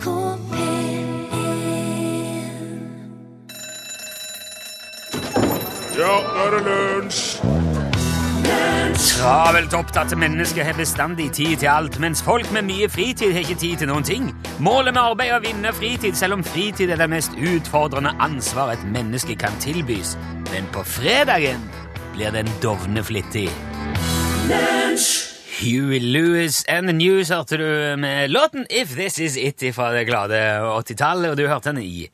NRK P1 Ja, nå er det lunsj! Travelt opptatte mennesker har bestandig tid til alt, mens folk med mye fritid har ikke tid til noen ting. Målet med arbeid er å vinne fritid, selv om fritid er det mest utfordrende ansvar et menneske kan tilbys. Men på fredagen blir den dovneflittig. Huey Lewis and the News hørte du med låten If This Is It fra det glade 80-tallet, og du hørte den i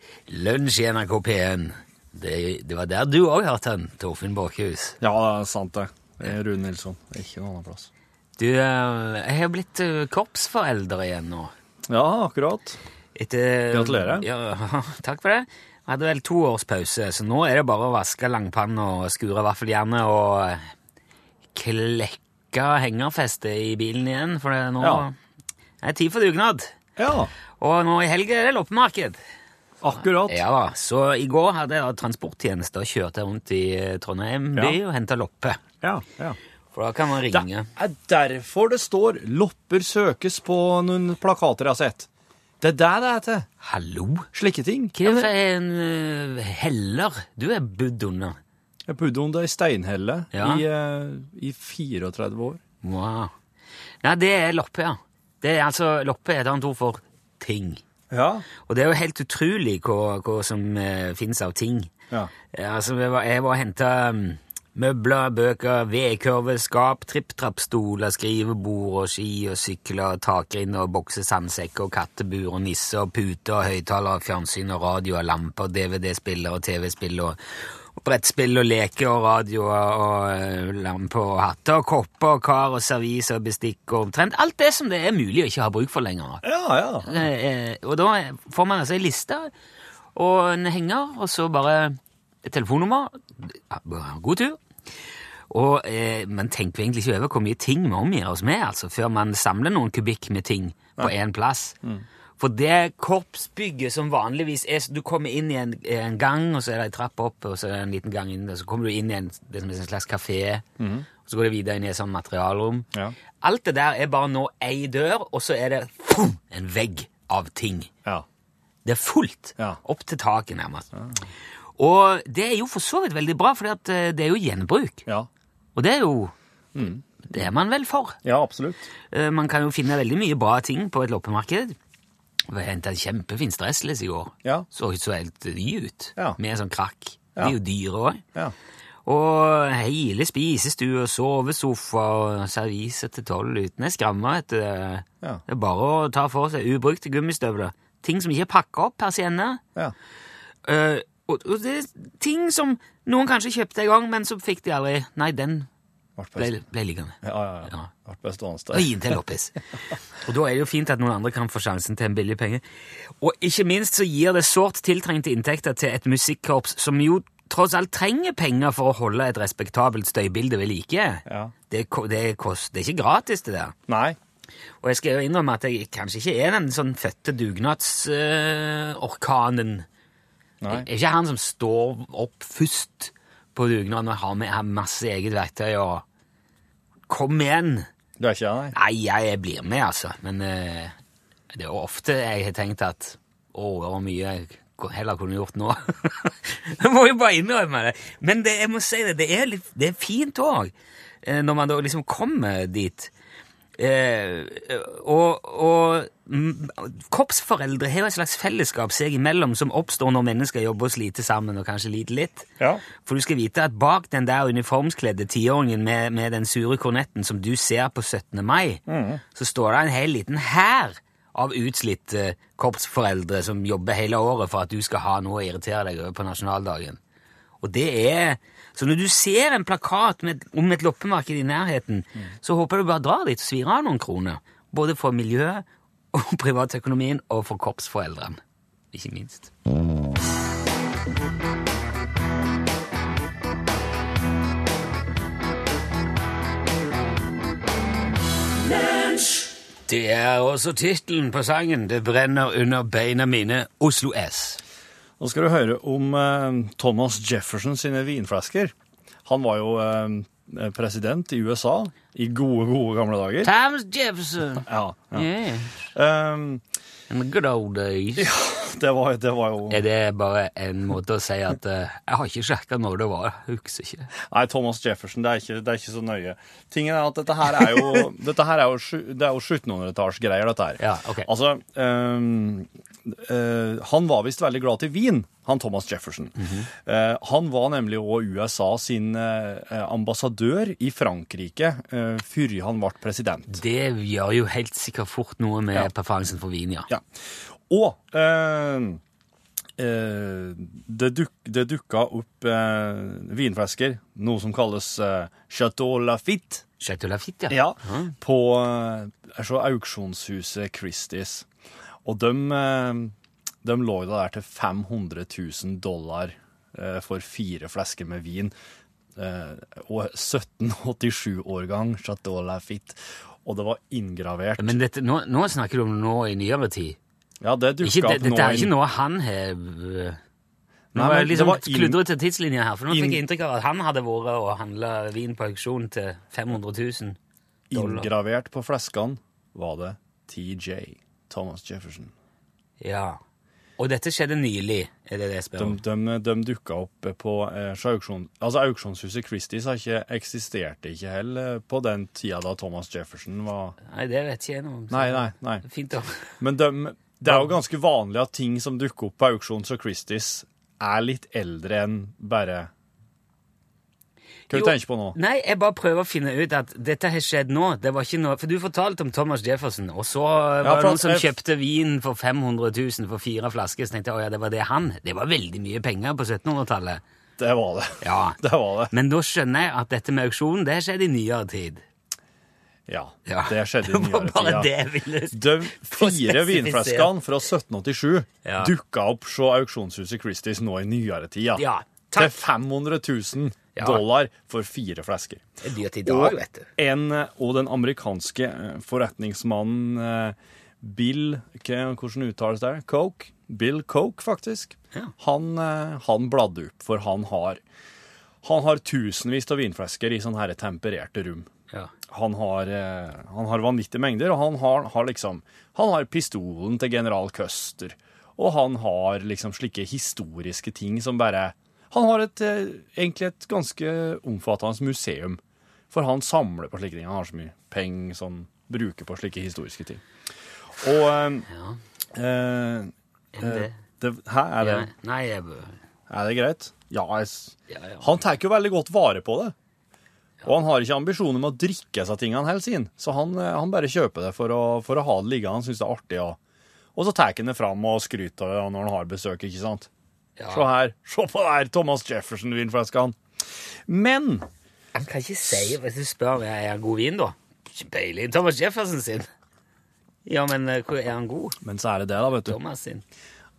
Lunsj i NRK P1. Det, det var der du òg hørte den, Torfinn Båkhus. Ja, det er sant det. Det er Rune Nilsson. Ikke noen annen plass. Du, eh, jeg har blitt eh, korpsforelder igjen nå. Ja, akkurat. Etter, Gratulerer. Ja, takk for det. Jeg hadde vel to års pause, så nå er det bare å vaske langpanne og skure vaffeljernet og eh, klekke hengerfeste i bilen igjen, for det er nå Ja. det er tid for dugnad. Ja, Og nå i helga er det loppemarked. akkurat. Ja da, Så i går hadde jeg transporttjeneste og kjørte rundt i eh, Trondheim by Ja. og henta loppe. Ja, ja. For da kan man Det ringe. er derfor det står 'lopper søkes' på noen plakater jeg har sett. Det er det det er til. Hallo? Slike ting. Hva er en uh, heller du er budd under? Jeg bodde under ei steinhelle Ja. i, eh, i 34 år. Wow. Nei, det er loppe, ja. Det er altså, Loppe er et annet ord for ting. Ja. Og det er jo helt utrolig hva, hva som eh, finnes av ting. Ja. Eh, Altså, jeg var, jeg var og henta um, møbler, bøker, vedkurver, skap, tripp-trapp-stoler, skrivebord og ski og sykler, takrinner og bokser, sandsekker og kattebur og nisser og puter og høyttalere, fjernsyn og radio og lamper, DVD-spiller og TV-spill og, og brettspill og leker og radio og, eh, lamper og hatter og kopper og kar og servis og bestikk og omtrent alt det som det er mulig å ikke ha bruk for lenger. Ja, ja. Eh, eh, og da får man altså en liste og en henger, og så bare et telefonnummer. God tur. Og eh, man tenker egentlig ikke over hvor mye ting vi omgir oss med, altså, før man samler noen kubikk med ting på én plass. For det korpsbygget som vanligvis er Du kommer inn i en, en gang, og så er det en trapp opp, og så er det en liten gang inn, og så kommer du inn i en, det som er en slags kafé, og så går det videre inn i et sånt materialrom. Ja. Alt det der er bare nå ei dør, og så er det fum, en vegg av ting. ja. Det er fullt. Ja. Opp til taket, nærmest. Og det er jo for så vidt veldig bra, for det er jo gjenbruk. Ja, Og det er jo Det er man vel for. ja absolutt. Eh, Man kan jo finne veldig mye bra ting på et loppemarked. Jeg henta en kjempefin stressless i går. Ja. Så så helt ny ut. Ja. Med sånn krakk. De er jo dyre òg. Ja. Og hele spisestue og sovesofa og servise til tolv uten ei skramme. du. Ja. Det er bare å ta for seg ubrukte gummistøvler. Ting som ikke er pakka opp, persienner. Ja. Uh, og, og det er ting som noen kanskje kjøpte en gang, men så fikk de aldri Nei, den ble, ble liggende. Ja, ja, ja. Best stående Og gi den til loppis. Og da er det jo fint at noen andre kan få sjansen til en billig penge. Og ikke minst så gir det sårt tiltrengte inntekter til et musikkorps som jo tross alt trenger penger for å holde et respektabelt støybilde ved like. Ja. Det, det, kost, det er ikke gratis, det der. Nei. Og jeg skal jo innrømme at jeg kanskje ikke er den sånn fødte dugnadsorkanen. Nei. Jeg er ikke han som står opp først på dugnaden og har med har masse eget verktøy og Kom igjen! Du er ikke av nei? Nei, jeg, jeg blir med, altså. Men eh, det er jo ofte jeg har tenkt at å, det var mye jeg heller kunne gjort nå. jeg må jo bare innrømme det. Men det, jeg må si det, det er, litt, det er fint òg, når man da liksom kommer dit. Eh, og og korpsforeldre har et slags fellesskap seg imellom som oppstår når mennesker jobber og sliter sammen og kanskje lider litt. Ja. For du skal vite at bak den der uniformskledde tiåringen med, med den sure kornetten som du ser på 17. mai, så står det en hel liten hær av utslitte korpsforeldre som jobber hele året for at du skal ha noe å irritere deg over på nasjonaldagen. Og det er... Så når du ser en plakat med, om et loppemarked i nærheten, så håper du bare drar dit og svir av noen kroner. Både for miljøet, og privatøkonomien, og for korpsforeldrene. Ikke minst. Det er også tittelen på sangen 'Det brenner under beina mine', Oslo S. Nå skal du høre om eh, Thomas Jefferson sine vinflasker. Han var jo eh, president i USA i gode, gode gamle dager. Thomas Jefferson. Ja, ja. Yeah. Um, In the good old days. det, var, det var jo Er det bare en måte å si at uh, jeg har ikke sjekka når det var? Husker ikke. Nei, Thomas Jefferson, det er ikke, det er ikke så nøye. Tingen er at dette her er jo, dette her er jo, det er jo 1700-tallsgreier, dette her. Ja, okay. Altså, ehm, eh, han var visst veldig glad til vin, han Thomas Jefferson. Mhm. Eh, han var nemlig òg USA sin eh, ambassadør i Frankrike uh, før han ble president. Det gjør jo helt sikkert fort noe med Ja. preferansen for vin, ja. Ja. Og eh, eh, det, duk, det dukka opp eh, vinflasker, noe som kalles eh, Chateau Lafitte. Chateau Lafitte, ja. Ja, på eh, auksjonshuset Christies. Og de, eh, de lå da der til 500 000 dollar eh, for fire flasker med vin. Eh, og 1787-årgang Chateau Lafitte. Og det var inngravert Men dette, nå, nå snakker du om nå i nyere tid. Ja, det dukka opp nå dette er ikke noe han har Nå Nei, men liksom det var kludrete tidslinjer her, for nå fikk jeg inntrykk av at han hadde vært og handla vin på auksjon til 500 000 dollar. Inngravert på fleskene var det TJ, Thomas Jefferson. Ja. Og dette skjedde nylig, er det det jeg spør De, om? de, de dukka opp på eh, auksjon, altså Auksjonshuset Christies har ikke eksisterte ikke heller på den tida da Thomas Jefferson var Nei, det vet ikke jeg noe om. Nei, nei, nei. Fint da. Men de, det er jo ganske vanlig at ting som dukker opp på auksjons og Christies, er litt eldre enn bare Hva du Jo. tenker på nå? Nei, jeg bare prøver å finne ut at dette har skjedd nå. Det var ikke noe, For du fortalte om Thomas Jefferson, og så var Ja, det noen som kjøpte vin for 500 000 for fire flasker. Så tenkte jeg å ja, det var det han. Det var veldig mye penger på 1700-tallet. Det var det. Ja. Det var det. Men da skjønner jeg at dette med auksjonen, det har skjedd i nyere tid. Ja. Ja. Det skjedde i Det var nyere bare tid. det jeg ville De fire vinflaskene fra 1787 Ja. dukka opp så auksjonshuset Christies nå i nyere tid. Ja. Til 500 000 Ja. dollar for fire flasker. Det er dyrt i dag, vet du. En, og den amerikanske eh, forretningsmannen eh, Bill Hvordan uttales det? Coke? Bill Coke, faktisk. Ja. Han, eh, han bladde opp, for han har han har tusenvis av vinflesker i sånne her tempererte rom. Ja. Han har, han har vanvittige mengder, og han har, har liksom Han har pistolen til general Custer, og han har liksom slike historiske ting som bare Han har et, eh, egentlig et ganske omfattende museum, for han samler på slike ting. Han har så mye penger som han bruker på slike historiske ting. Og eh, ja. eh, det. Hæ, er det, Ja. Nei, jeg er det greit? Ja, jeg, ja, han tar jo veldig godt vare på det. Og han har ikke ambisjoner med å drikke seg tingene helt sin, så han, eh, han bare kjøper det for å, for å ha det liggende. Han syns det er artig. Og, og så tar han det fram og skryter av det når han har besøk, ikke sant? Ja. Se her. Se på det her Thomas Jefferson-vinflaskene. Men Han kan ikke si Hvis du spør om er har god vin, da Ikke peiling. Thomas Jefferson sin. Ja, men eh, er han god? Men så er det det, da, vet du, Thomas sin.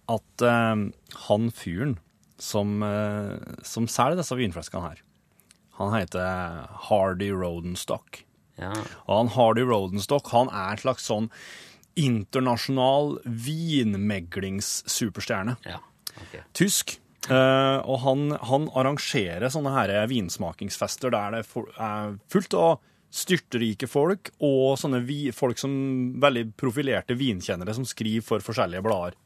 at uh, han fyren som, uh, som selger disse vinflaskene her, han heter Hardy Rodenstock. Ja. Og han Hardy Rodenstock han er en slags sånn internasjonal vinmeglingssuperstjerne. ja. Ok. Tysk. Uh, og han, han arrangerer sånne her vinsmakingsfester der det er fullt av styrterike folk og sånne vi, folk som veldig profilerte vinkjennere som skriver for forskjellige blader.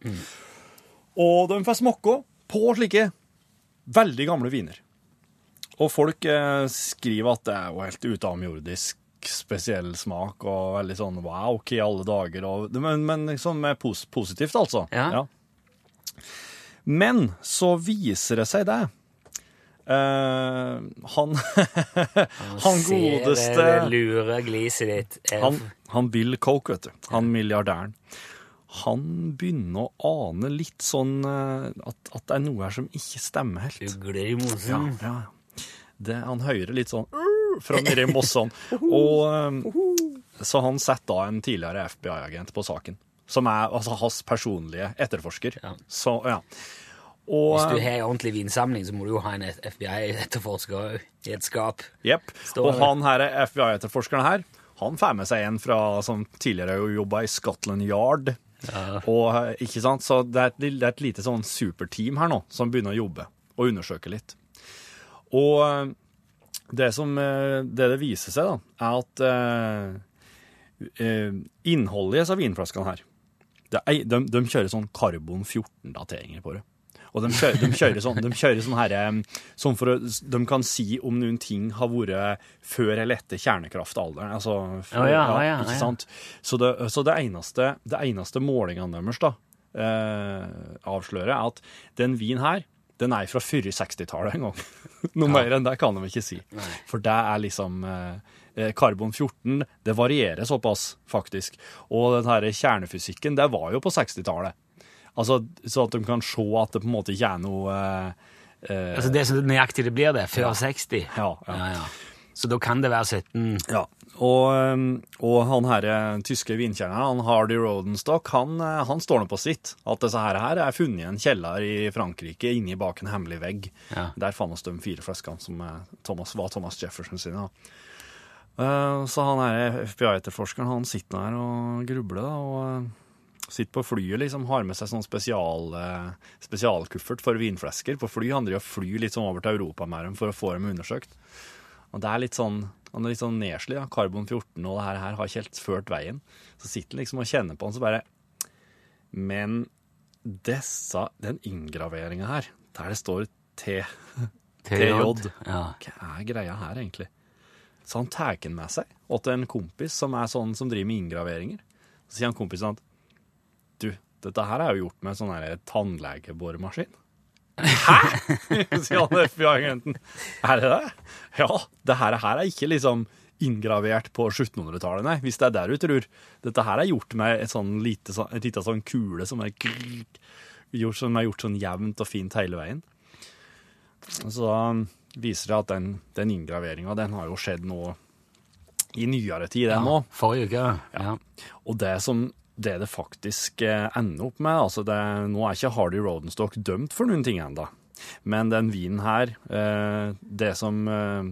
Og de får smake på slike veldig gamle viner. Og folk eh, skriver at det er jo helt utenomjordisk spesiell smak og veldig sånn wow, hva i alle dager? Og, men, men sånn pos positivt, altså. Ja. Men så viser det seg det. Uh, han Han Ser det godeste lure gliset ditt. Han, han Bill Coke, vet du. Han milliardæren. Han begynner å ane litt sånn eh, at, at det er noe her som ikke stemmer helt. Ugler i Ja, mosen. ja. Det, han hører litt sånn fra nedi i mossene. Og eh, så han setter da en tidligere FBI-agent på saken. Som er altså hans personlige etterforsker. Ja. Så, ja. Og, Hvis du har en ordentlig vinsamling, så må du jo ha en FBI-etterforsker i et skap. Jepp. Og han her FBI-etterforskeren her, han får med seg en fra, som tidligere jobba i Scotland Yard. Og, eh, ikke sant? Så det er, et, det er et lite sånn superteam her nå, som begynner å jobbe og undersøke litt. Og Det som det, det viser seg, da, er at eh, eh, innholdet i disse vinflaskene her er, de, de kjører sånn karbon 14-dateringer på det. Og de kjører, de kjører sånn, de kjører sånn her, eh, sånn for å, De kan si om noen ting har vært før eller etter kjernekraftalderen. Altså, Å ja, ja, ja, ikke sant? Så det, så det eneste, det eneste målingene deres da, eh, avslører, er at den vinen her den er fra før 60-tallet en gang. Noe mer enn det kan de ikke si. For det er liksom eh, Karbon 14 det varierer såpass, faktisk. Og den her kjernefysikken det var jo på 60-tallet. Altså, Så at de kan se at det på en måte ikke er noe eh, eh, Altså det som nøyaktig det blir det, før 60. Ja, ja. Ja, ja. Så da kan det være 17 Ja, og, um, og han her eh, tyske vinkjerneren, han Hardy Rodenstock, han, eh, han står nå på sitt. At disse her, her er funnet i en kjeller i Frankrike, inni bak en hemmelig vegg. Ja. Der fant oss de fire flaskene som eh, Thomas, var Thomas Jefferson sine. da. Eh, Så han her FBI-etterforskeren, han sitter her og grubler, og eh, sitter på flyet, liksom, har med seg sånn spesial, eh, spesialkuffert for vinflesker På fly handler det om å fly litt sånn over til Europa med dem for å få dem undersøkt. Og det er litt sånn, han er litt sånn nedslig, ja. Karbon 14 og det her, her har ikke helt ført veien. Så sitter han liksom og kjenner på han, så bare Men disse, den inngraveringa her, der det står T TJ. Ja. Hva er greia her, egentlig? Så han tar den med seg og til en kompis som er sånn som driver med inngraveringer. Så sier han kompisen at du, dette her er jo gjort med sånn tannlegeboremaskin. Hæ? sier han FBI-agenten. Er det det? Ja, det her, her er ikke liksom inngravert på 1700-tallet, nei, hvis det er der du tror. Dette her er gjort med et sånn lite, et lite sånn kule som er, gjort, som er gjort sånn jevnt og fint hele veien. Så viser det at den, den inngraveringa, den har jo skjedd nå i nyere tid, den nå. Forrige uke. Ja. Og det som det det faktisk eh, ender opp med altså det, Nå er ikke Hardy Rodenstock dømt for noen ting ennå, men den vinen her eh, det, som, eh,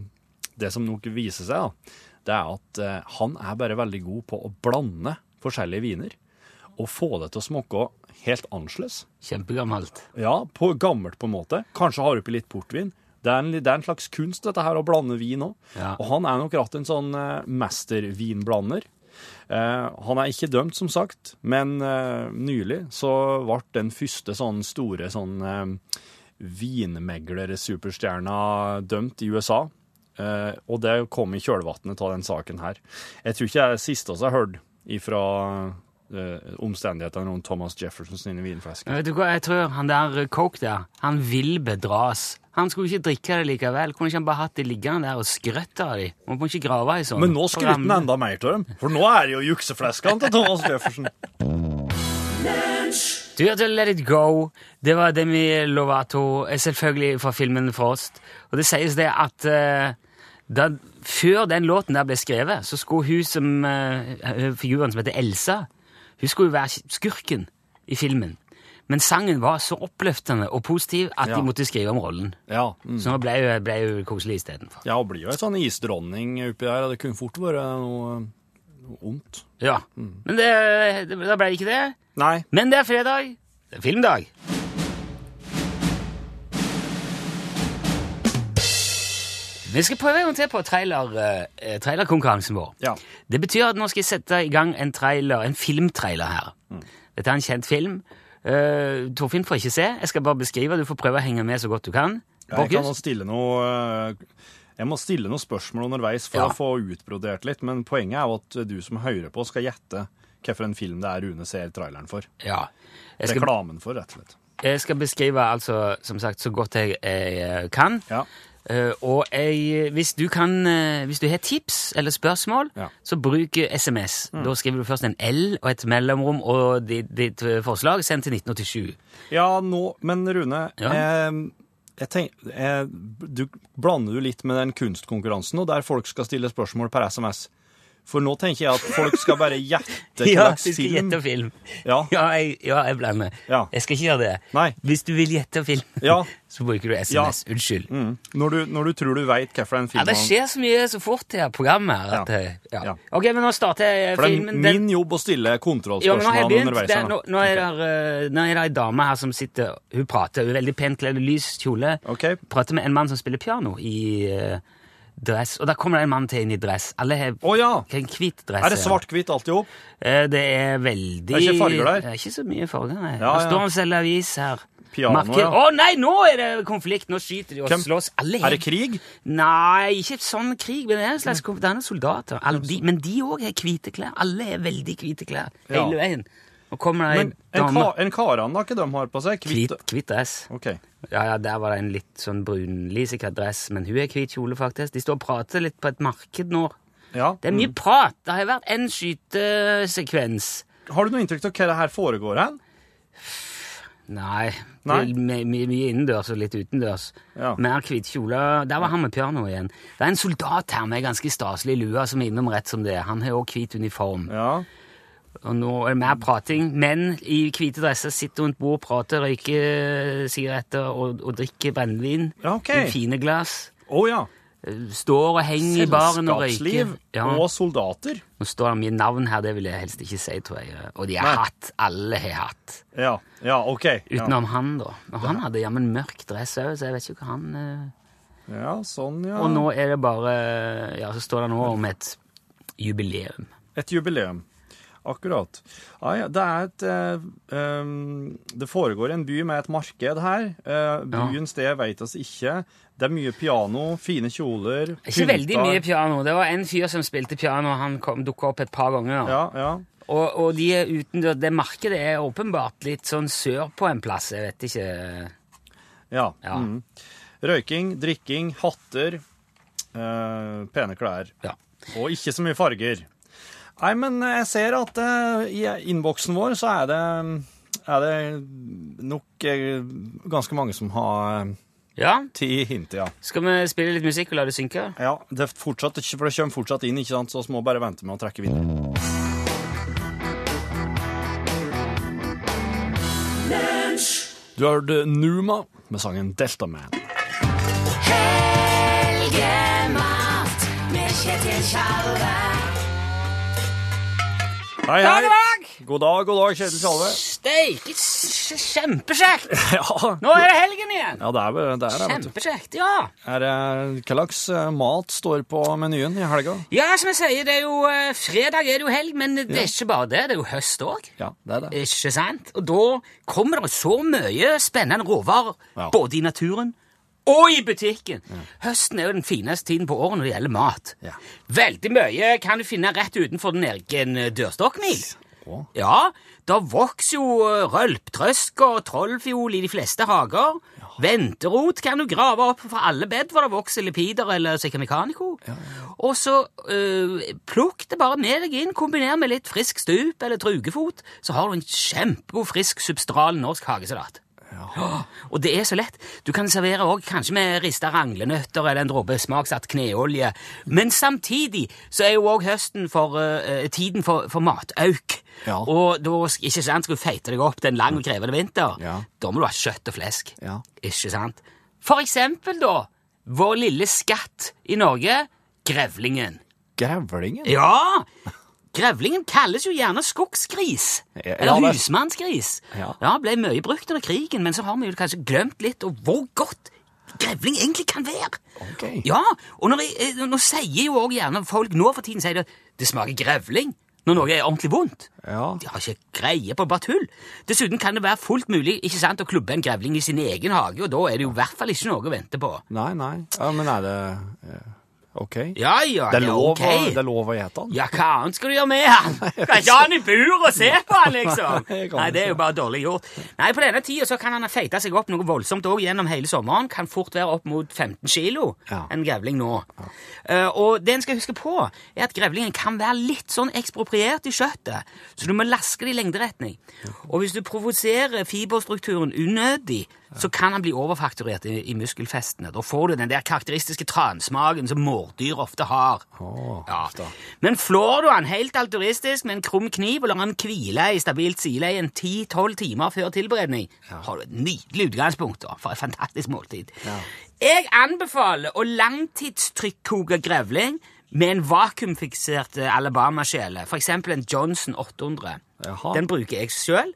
det som nok viser seg, da, det er at han er bare veldig god på å blande forskjellige viner. Og få det til å smake helt annerledes. Kjempegammelt. Ja, på gammelt på en måte. Kanskje har oppi litt portvin. Det er, en, det er en slags kunst, dette her, å blande vin òg. Ja. Og han er nok rett en sånn uh, mestervinblander. Uh, han er ikke dømt, som sagt, men uh, nylig så ble den første sånn store sånn uh, vinmegler-superstjerna dømt i USA. Uh, og det kom i kjølvannet av den saken her. Jeg tror ikke det er det siste vi har hørt ifra uh, omstendighetene rundt Thomas Jefferson sine vinflasker. Vet du hva, jeg tror han der Coke der, han vil bedras. Han skulle ikke drikke det likevel. Kunne ikke han bare hatt det liggende der og skrøtt av dem? Man må ikke grave i sånn. Men nå skryter han enda mer av dem, for nå er det jo juksefleskene til Thomas Jefferson. Du hørte Let It Go. Det var Demi Lovato, selvfølgelig fra filmen Frost. Og det sies det at uh, da, før den låten der ble skrevet, så skulle hun som uh, figuren som heter Elsa, hun skulle jo være skurken i filmen. Men sangen var så oppløftende og positiv at Ja. de måtte skrive om rollen. Ja, mm. Så nå ble hun, ble hun koselig istedenfor. ja, og blir jo ei sånn isdronning oppi der, det kunne fort vært noe, noe ondt. Ja. Men det, det, da ble det ikke det. Nei. Men det er fredag. Det er filmdag. Vi skal prøve en gang til på trailer, eh, trailerkonkurransen vår. Ja. Det betyr at nå skal jeg sette i gang en trailer, en filmtrailer her. Dette er en kjent film. Uh, Torfinn får ikke se. Jeg skal bare beskrive. Du får prøve å henge med så godt du kan. Jeg kan stille noe eh, Jeg må stille noen spørsmål underveis for Ja. å få utbrodert litt, men poenget er jo at du som hører på, skal gjette hvilken film det er Rune ser traileren for. Ja. Skal, Reklamen for, rett og slett. jeg skal beskrive altså, som sagt, så godt jeg, jeg kan. Ja. Eh, og jeg, hvis du kan eh, Hvis du har tips eller spørsmål, Ja. så bruk SMS. SMS. Da skriver du først en L og et mellomrom og ditt, ditt forslag. Send til 1987. Ja, nå, men Rune, Ja. eh, jeg tenk, eh, du, blander du litt med den kunstkonkurransen, og der folk skal stille spørsmål per SMS? For nå tenker jeg at folk skal bare gjette hva Ja, slags du skal film. gjette film. Ja. Ja, jeg, ja, jeg blander. Ja. Jeg skal ikke gjøre det. Nei. Hvis du vil gjette film, Ja. så bruker du SMS. Unnskyld. Mm. Når, du, når du tror du veit hvilken film Ja, det skjer så mye så fort i programmet. At, Ja. eh, ja. Ja. Ok, men nå starter jeg For det er filmen. Min jobb å stille Ja, kontrollspørsmål underveis. Nå, nå, eh, nå er det ei dame her som sitter Hun prater. Hun er veldig pent kledd, lys kjole. Okay. Prater med en mann som spiller piano i eh, dress. Og da kommer det en mann til inn i dress. Alle har oh, ja! en hvit dress. Er det svart-hvitt alt i hop? Eh, Det er veldig Det er ikke farger der? Det er ikke så mye farger, nei. Ja, ja. står og selger avis her. Piano, Marker. ja. Å nei, nå er det konflikt! Nå skyter de og Hvem- slåss. Alle Er det krig? Nei, ikke sånn krig, men det er en slags konflikt. det er soldater. Alle, de, men de òg har hvite klær. Alle er veldig hvite klær hele veien. Nå kommer ei en, dame en ikke de har på seg? Hvit, dress. Okay. Ja, ja, Der var det en litt sånn brunlisika dress, men hun er hvit kjole, faktisk. De står og prater litt på et marked nå. Ja. Det er mye prat. Det har vært en skytesekvens. Har du noe inntrykk av hva det her foregår hen? Nei. Nei? Er my- my- Mye innendørs og litt utendørs. Ja. Mer hvit kjole. Der var han med piano igjen. Det er en soldat her med ganske staselig lue som er innom rett som det. er. Han har òg hvit uniform. Ja. Og nå er det mer prating. Menn i hvite dresser sitter rundt bord, prater, røyker sigaretter og, og drikker brennevin Ja, okay. i fine glass. Oh, ja. Står og henger i baren og Selskapsliv. Ja. og soldater. Nå står det mye navn her, det vil jeg helst ikke si, tror jeg. Og de har Nei. hatt. Alle har hatt. Ja, ja ok. Utenom han, da. Og han hadde jammen mørk dress òg, så jeg vet ikke hva han uh... ja, sånn, ja. Og nå er det bare Ja, så står det nå om et jubileum. Et jubileum. Akkurat. Ja, ja, det er et eh, um, Det foregår en by med et marked her. Uh, byens sted vet oss ikke. Det er mye piano, fine kjoler Ikke veldig mye piano. Det var en fyr som spilte piano, han kom- dukka opp et par ganger. Ja, ja. Og, og de er uten, det markedet er åpenbart litt sånn sørpå en plass. Jeg vet ikke ja. Ja. Mm. Røyking, drikking, hatter, eh, pene klær. Ja. Og ikke så mye farger. Nei, men jeg ser at uh, i innboksen vår så er det, er det nok uh, ganske mange som har uh, ja. ti hint, ja. Skal vi spille litt musikk og la det synke? Ja, det, fortsatt, for det kommer fortsatt inn, ikke sant? så vi må bare vente med å trekke videre. Du har hørt Numa med sangen Delta Man. Helgemat med Kjetil Tjalve. Hei, hei. dag! God dag, god dag, Kjetil Tjalve. Steike, kjempekjekt! Ja, Nå er det helgen igjen! ja det er det. Er. Kjempekjekt, ja. er det. Hva slags eh, mat står på menyen i helga? Ja, som jeg sier, det er jo eh, fredag er det jo helg, men det er ikke bare det. Det er jo høst òg. Ja, det er det. Ikke sant? Og da kommer det så mye spennende råvarer, Ja. både i naturen og i butikken. Høsten er jo den fineste tiden på året når det gjelder mat. Ja. Veldig mye kan du finne rett utenfor din egen eh, dørstokkmil. Å. Ja, da vokser jo eh, rølptrøsk og trollfiol i de fleste hager. Venterot kan du grave opp fra alle bed hvor det vokser lipider eller sekkamikanico. Og så øh, plukk det bare med deg inn, kombiner med litt frisk stup eller trugefot, så har du en kjempegod, frisk, substral norsk hagesalat. Ja, Og det er så lett. Du kan servere også kanskje med rista ranglenøtter eller en dråpe smaksatt kneolje. Men samtidig så er jo òg høsten for uh, tiden for, for matauk. Ja. Og da ikke sant, skal du feite deg opp til en lang og krevende vinter. Ja. Da må du ha kjøtt og flesk. Ja. Ikke sant? For eksempel, da, vår lille skatt i Norge, grevlingen. Grevlingen? Ja! Grevlingen kalles jo gjerne skogsgris. Ja, Eller det- husmannsgris. Ja. ja, ble mye brukt under krigen, men så har vi jo kanskje glemt litt og hvor godt grevling egentlig kan være. Ok. Ja, og når jeg, eh, nå sier jo også gjerne folk nå for tiden sier det, det smaker grevling når noe er ordentlig vondt. Ja. De har ikke greie på bare tull. Dessuten kan det være fullt mulig ikke sant, å klubbe en grevling i sin egen hage, og da er det jo i hvert fall ikke noe å vente på. Nei, nei. Ja, men er det eh, OK? Ja, ja, Det er lov, ok. å, det er lov å gjete han. Ja, hva annet skal du gjøre med han? Kan ikke ha han i bur og se på han, liksom? Nei, det er jo bare dårlig gjort. Nei, på denne tida så kan han ha feita seg opp noe voldsomt òg gjennom hele sommeren. Kan fort være opp mot 15 kilo, Ja. en grevling nå. Eh, og det en skal huske på, er at grevlingen kan være litt sånn ekspropriert i kjøttet, så du må laske det i lengderetning. Og hvis du provoserer fiberstrukturen unødig, så kan han bli overfakturert i, i muskelfestene. Da får du den der karakteristiske transmagen som mårdyr ofte har. Oh, Ja. Men flår du han helt alturistisk med en krum kniv og lar han hvile i stabilt sile i en 10-12 timer før tilberedning, har du et nydelig utgangspunkt da, for et fantastisk måltid. Jeg anbefaler å langtidstrykkoke grevling med en vakuumfiksert eh, Alabama-skjele, for eksempel en Johnson 800. Jaha. Den bruker jeg selv.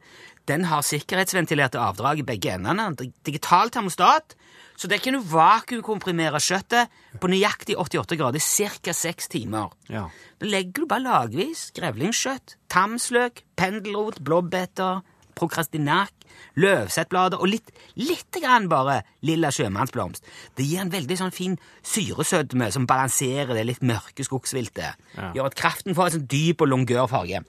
Den har sikkerhetsventilerte avdrag i begge endene. en Digital termostat, så det kan du vakuumkomprimere kjøttet på nøyaktig 88 grader ca. seks timer. Ja. Da legger du bare lagvis grevlingskjøtt, tamsløk, pendelrot, blåbeter, prokrastinak, løvsettblader og litt, litt grann bare lilla sjømannsblomst. Det gir en veldig sånn fin syresødme som balanserer det litt mørke skogsviltet. Ja. Gjør at kraften får en sånn dyp og longør farge.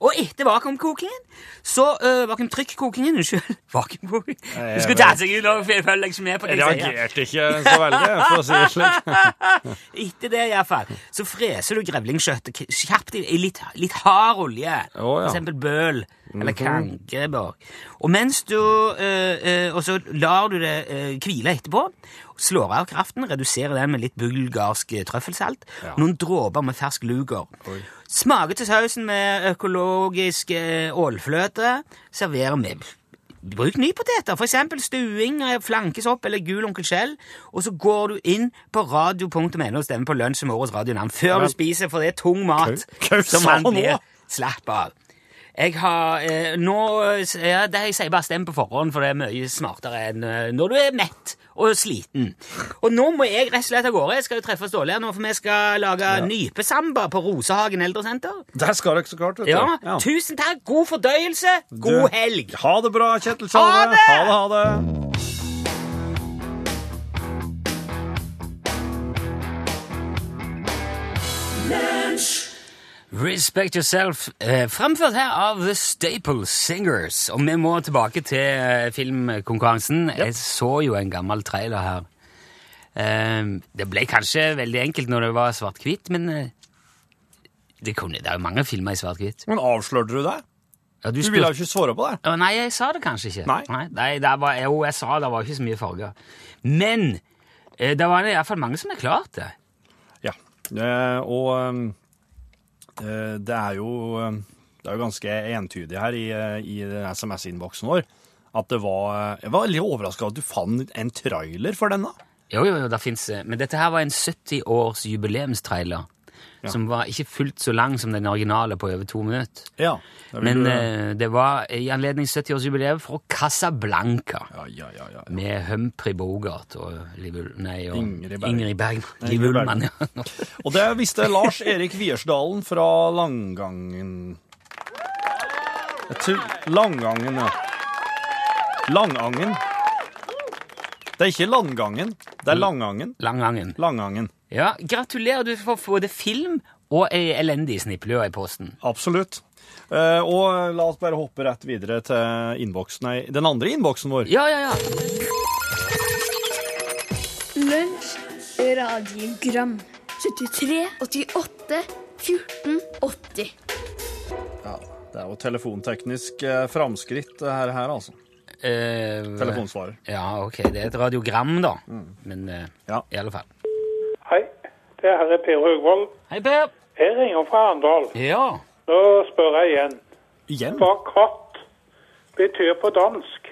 Og etter vakuumkokingen, så uh, Vakuumtrykkokingen, unnskyld. Vakuumkoking. Du skulle tatt seg ut og følge ikke med på det Jeg reagerte ikke så veldig, for å si det slik. Etter det, iallfall, så freser du grevlingskjøttet k- kjapt i, litt, litt hard olje. Å, ja. Mhm. For eksempel bøl eller kankeborg. Og mens du uh, uh, Og så lar du det hvile etterpå. Slår av kraften, reduserer den med litt bulgarsk trøffelsalt. Ja. Noen dråper med fersk luger. Oi. Smaker til sausen med økologisk øh, ålfløte. Serverer med Bruk nypoteter, eksempel stuing, flankes flankesopp eller gul onkel Kjell, og så går du inn på radio.no og stemmer på lunsj med årets radionavn før du spiser, for det er tung mat hva som man blir slapp av. Jeg har eh, nå ja, det Jeg sier bare stem på forhånd, for det er mye smartere enn eh, når du er mett og sliten. Og nå må jeg rett og slett av gårde. Jeg skal jo treffe Ståle her nå, for vi skal lage nypesamba på Rosehagen eldresenter. Der skal dere så klart, vet du. Ja, tusen takk! God fordøyelse! God Du- helg! Ha det bra, Kjetil Ha ha det! Ha det, ha det. Respect Yourself, eh, fremført her av The Staple Singers. Og vi må tilbake til eh, filmkonkurransen. Jeg så jo en gammel trailer her. Eh, det ble kanskje veldig enkelt når det var svart-hvitt, men eh, det, kunne, det er jo mange filmer i svart-hvitt. Men avslørte du det? Ja, Du ville jo ikke svare på det. Nei, jeg sa det kanskje ikke. Nei. nei det var, jo, jeg sa det var ikke så mye farger. Men eh, det var iallfall mange som har klart det. Ja. Eh, og um, det er jo um, det er jo ganske entydig her i, eh, i SMS-innboksen vår at det var Jeg var veldig overraska at du fant en trailer for denne. Jo, jo, jo, det finnes, eh, men dette her var en 70 års jubileumstrailer. Som var ikke fullt så lang som den originale på over to minutter. Ja. det Men eh, det var i anledning 70-årsjubileet for Casablanca. ja, ja, ja, ja. Med Humphrey Bogart og, nei, og Ingrid Bergman. Ingrid Bergman. Ja. Og det visste Lars Erik Wiersdalen fra Langangen Jeg Langangen, ja. Langangen. Det er ikke Landgangen, det er Langangen. Langangen. Langangen. Ja, gratulerer, du får både film og ei elendig snipplue i posten. Absolutt. Eh, og la oss bare hoppe rett videre til innboksen, nei, den andre innboksen vår. Ja, ja, ja. Lunsj, radiogram 73, 88, 14, 80 Ja, det er jo telefonteknisk eh, framskritt det her, her, altså. Eh, Telefonsvarer. Ja, ok, det er et radiogram da. Men eh, Ja. i alle fall. Det her er Per Høgvold. Hei, Per. Jeg ringer fra Arendal. Ja. Nå spør jeg igjen. Igjen? Hva katt betyr på dansk?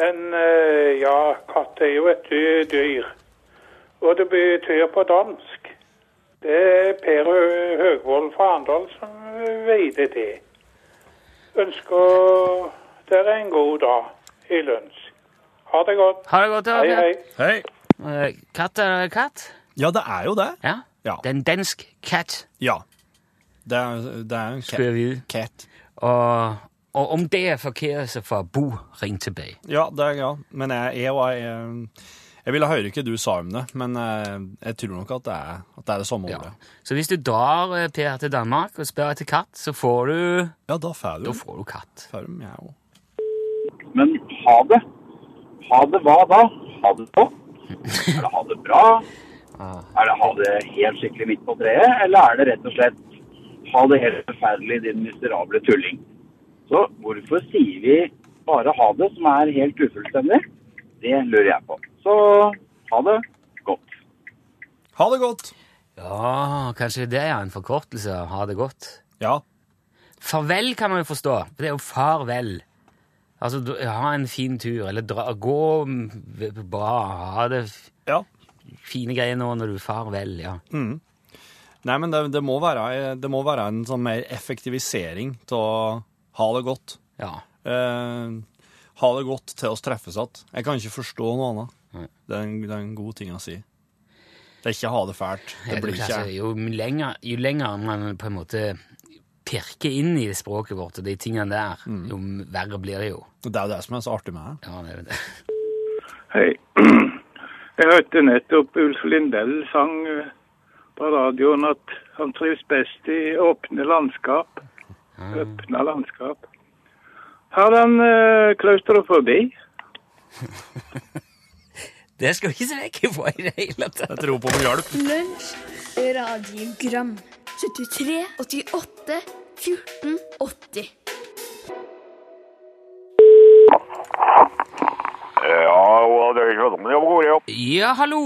En, eh, ja, katt er jo et dyr. Og det betyr på dansk. Det er Per Hø- Høgvold fra Arendal som veide det. Ønsker dere en god dag i lunsj. Ha det godt. Ha det godt, ja. Hei, hei. Hei. Eh, Katt er katt? Ja, det er jo det. Ja. Ja. Det er en dansk cat, Ja. Det er, det er en skulle jeg vite. cat. Og, og om det er forkert, så får Bo ringe tilbake. Ja, det er, ja. Men jeg, jeg, jeg, jeg ville høre ikke du sa om det, men jeg, jeg tror nok at det er, at det, er det samme Ja. ordet. Så hvis du drar eh, Per til Danmark og spør etter katt, så får du Ja, da får du Da får du katt. får du mjau. Men ha det. Ha det hva da? Ha det godt? Eller ha det bra? Er det ha det helt skikkelig midt på treet? Eller er det rett og slett ha det helt forferdelig, din miserable tulling? Så hvorfor sier vi bare ha det, som er helt ufullstendig? Det lurer jeg på. Så ha det godt. Ha det godt! Ja, kanskje det er en forkortelse ha det godt. Ja. Farvel kan man jo forstå, det er jo farvel. Altså, ha en fin tur, eller dra, gå bra, ha det ja. Fine greier nå når du farvel, ja. Nei, men det, det, må være, det må være en sånn mer effektivisering til å ha det godt. Ja. Eh, ha det godt til oss treffes igjen. Jeg kan ikke forstå noe annet. Nei. Det er, en, det er en god ting å si. Det er ikke ha det fælt. Det blir ikke altså, jo, lenger, jo lenger man på en måte pirker inn i språket vårt og de tingene der, Mm. jo verre blir det jo. Det er jo det som er så artig med det. Ja, det er det. Hei. Jeg hørte nettopp Ulf Lindell sang eh, på radioen at han trives best i åpne landskap. Åpne landskap. Har han uh, klaustrofobi? Det skal vi ikke se vekk ifra i det hele tatt. Jeg tror på om hjelp. Lunsj, radiogram 73, 88, 14, 80 Ja, hallo.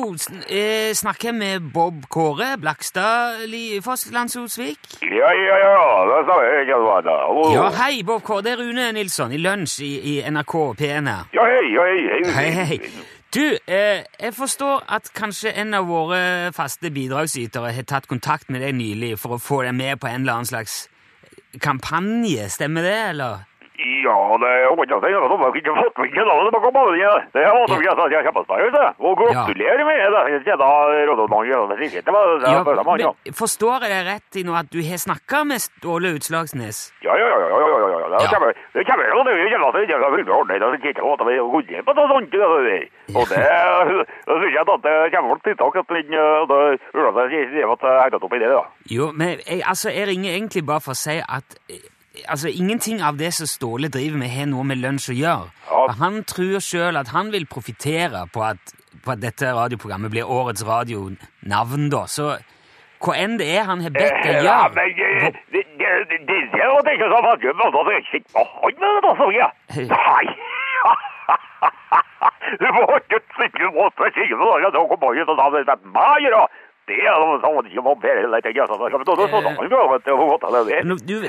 Eh, snakker jeg med Bob Kåre Blakstad Lifoss Landsosvik? Ja, ja, ja, det stemmer. Jeg kan være der. Ja, hei, Bob Kåre. Det er Rune Nilsson i Lunsj i, NRK P1 her. Ja, hei, ja, hei, hei. Hei, hei. Du, eh, jeg forstår at kanskje en av våre faste bidragsytere har tatt kontakt med deg nylig for å få deg med på en eller annen slags kampanje. Stemmer det, eller? Ja, det er jo ikke ikke fått meg navnet på kampanjen. Det er måte jeg sa at jeg kjempes meg ut, det. Og gratulerer med det. Var det Ja, Forstår jeg deg rett i nå at du har snakka med Ståle Utslagsnes? Ja, ja, ja, ja, ja, ja, ja, ja. Det kommer, jo, det er veldig ordentlig, det kikker på at vi går inn på sånt. Og det, da synes jeg at det kommer til tiltak, at den, uansett, jeg sier at jeg hentet opp i det, da. Jo, men jeg, altså, jeg ringer egentlig bare for å si at eh, altså, ingenting av det som Ståle driver med, har noe med lunsj å gjøre. Ja. Han tror sjøl at han vil profitere på på at dette radioprogrammet blir årets radionavn, da. Så hva enn det er han har bedt deg Ja, gjøre men eh, det, det, det, det, det er ikke så vanskelig, men altså, det er ikke hånd med det, så ja. Nei. Du må ikke sitte måtte kikke på det, det med da. Det er noe sant? Så det er meg, at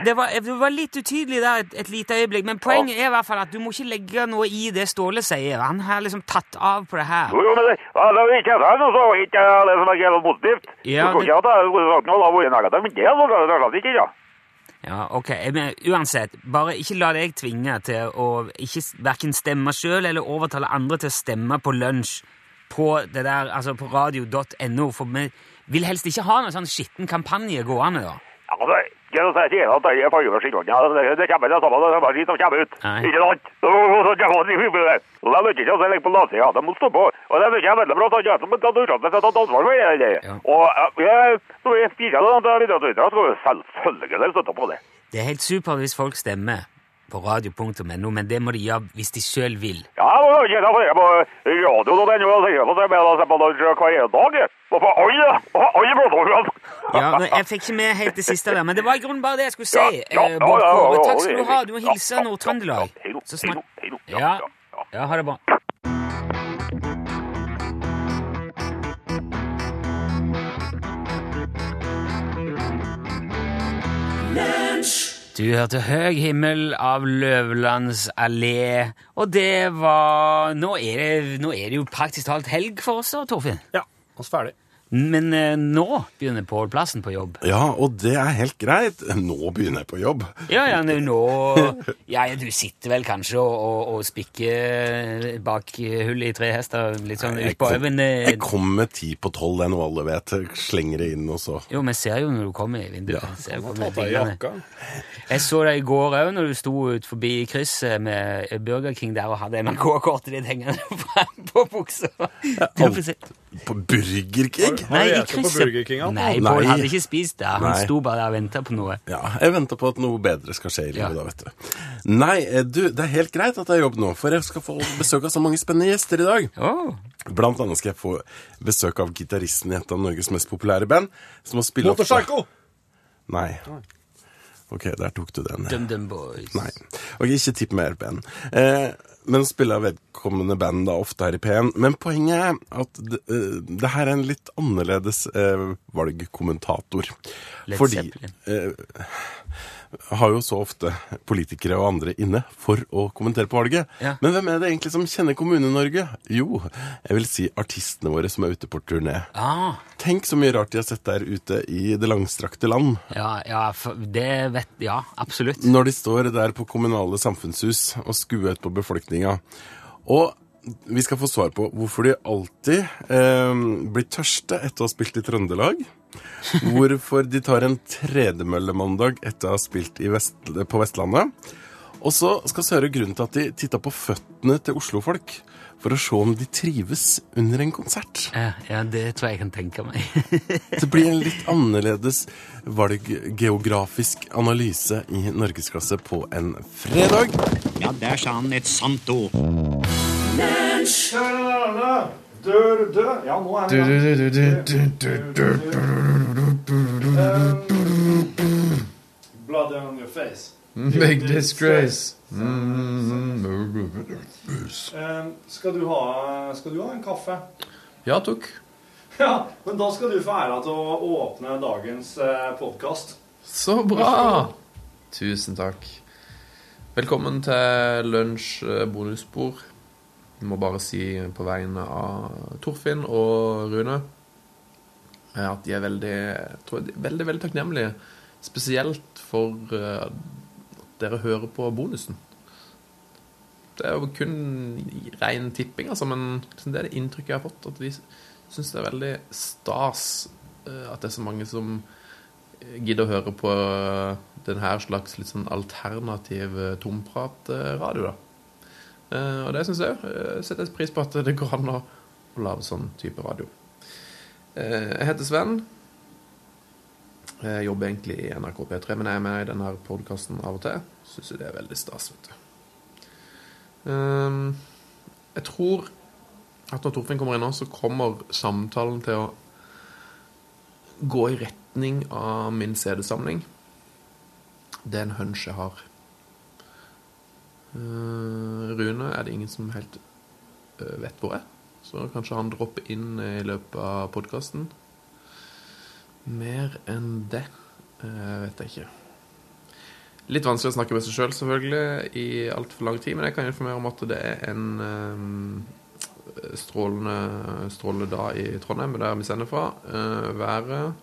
det. var, du, var, litt utydelig der et, et lite øyeblikk, men poenget er i hvert fall at du må ikke legge noe i det Ståle sier. Han har liksom tatt av på det her. Jo, jo, men det, det er ikke det, så ikke det som er helt positivt. Ja, Du det- ikke sagt noe, hvor negativt, men det er det er ikke, ja. Ja, ok. Men uansett, bare ikke la deg tvinge til å ikke verken stemme sjøl eller overtale andre til å stemme på lunsj på det der, altså på radio.no, for vi vil helst ikke ha noen sånn skitten kampanje gående, da. Ja, det er ikke å at det er farger. Ja, det, det kommer det samme, det er bare skitt som kommer ut. Ikke sant? Så, så det i det. Og det er ikke å legge på laset, det må stå på. Og det er veldig bra, så jeg som kan utsatt meg til ansvar for det. Og eh, jeg, så jeg spiser det, da er det litt så skal vi selvfølgelig støtte på det. Det er helt supert hvis folk stemmer på radio.no, men det må de gjøre hvis de sjøl vil. Ja, jeg på radioen. Ja, Jeg fikk ikke med helt det siste der, men det var i grunnen bare det jeg skulle si. Eh, Bård Kåre. Takk skal du ha. Du må hilse Nord-Trøndelag. ja. ja, ha det bra. Du hørte Høg himmel av Løvlands allé, og det var Nå er det, nå er det jo praktisk talt helg for oss, Torfinn. Ja, oss ferdig. Men eh, nå begynner Pål Plassen på jobb. Ja, og det er helt greit. Nå begynner jeg på jobb. Ja, ja, nå Ja, ja, du sitter vel kanskje og, og, og spikker bak hullet i tre hester, litt sånn Jeg utpå men eh, jeg kom med ti på tolv, det er noe alle vet. Slenger det inn, og så Jo, vi ser jo når du kommer i vinduet. Jeg ser jo Ta på deg fingrene. jakka. Jeg så deg i går òg, når du sto ut forbi krysset med Burger King der og hadde NRK-kortet ditt hengende frem på buksa. Ja. På Burger King? Nei, i er. Burger King. Nei, Nei. Pål hadde ikke spist det. Han Nei. sto bare der og venta på noe. Ja, jeg venter på at noe bedre skal skje i livet Ja. da, vet du. Nei, eh, du, det er helt greit at jeg jobber nå, for jeg skal få besøk av så mange spennende gjester i dag. Oh. Blant annet skal jeg få besøk av gitaristen i et av Norges mest populære band, som har spilt Motorpsycho! Nei. Ok, der tok du den. Dum Dum Boys. Nei. Ok, ikke tipp mer Ben. Eh, men spiller vedkommende band da ofte her i P1. Men poenget er at det, eh, det her er en litt annerledes eh, valgkommentator. Led Fordi Zeppelin. eh, har jo så ofte politikere og andre inne for å kommentere på valget. Ja. Men hvem er det egentlig som kjenner Kommune-Norge? Jo, jeg vil si artistene våre som er ute på turné. Ah, Tenk så mye rart de har sett der ute i det langstrakte land. ja, ja, det vet Ja, absolutt. Når de står der på kommunale samfunnshus og skuer ut på befolkninga. Og vi skal få svar på hvorfor de alltid eh, blir tørste etter å ha spilt i Trøndelag. Hvorfor de tar en tredemøllemandag etter å ha spilt i Vest, på Vestlandet. Og så skal vi høre grunnen til at de titta på føttene til oslofolk for å se om de trives under en konsert. Ja, ja, det tror jeg jeg kan tenke meg. Det blir en litt annerledes valggeografisk analyse i norgesklasse på en fredag. Ja, der sa han et sant ord. Dør. Ja, nå er vi Blood on your face. Big disgrace. Eh, skal, du ha, skal du ha en kaffe? Ja, takk. Ja, men da skal du få æra til å åpne dagens eh, podkast. Så bra! Tusen takk. Velkommen til lunsj eh, bonusspor. Jeg må bare si på vegne av Torfinn og Rune eh, at de er veldig, jeg veldig, veldig takknemlige. Spesielt for eh, at dere hører på bonusen. Det er jo kun ren tipping, altså, men liksom det er det inntrykket jeg har fått. At de syns det er veldig stas eh, at det er så mange som gidder å høre på denne slags litt sånn alternativ tompratradio, da. Eh, Og det syns jeg òg. Setter pris på at det går an å, å lage sånn type radio. Eh, Jeg heter Sven. Jeg jobber egentlig i NRK P3, men jeg er med i denne podkasten av og til. Syns jo det er veldig stas, vet du. Ehm, jeg tror at når Torfinn kommer inn nå, så kommer samtalen til å gå i retning av min CD-samling. Det er en hunch jeg har. Eh, Rune er det ingen som helt eh, vet hvor er. Så kanskje han dropper inn i løpet av podkasten. Mer enn det eh, vet jeg ikke. Litt vanskelig å snakke med seg sjøl, selv, selvfølgelig, i altfor lang tid. Men jeg kan informere om at det er en um, strålende, strålende dag i Trondheim, der vi sender fra. Uh, været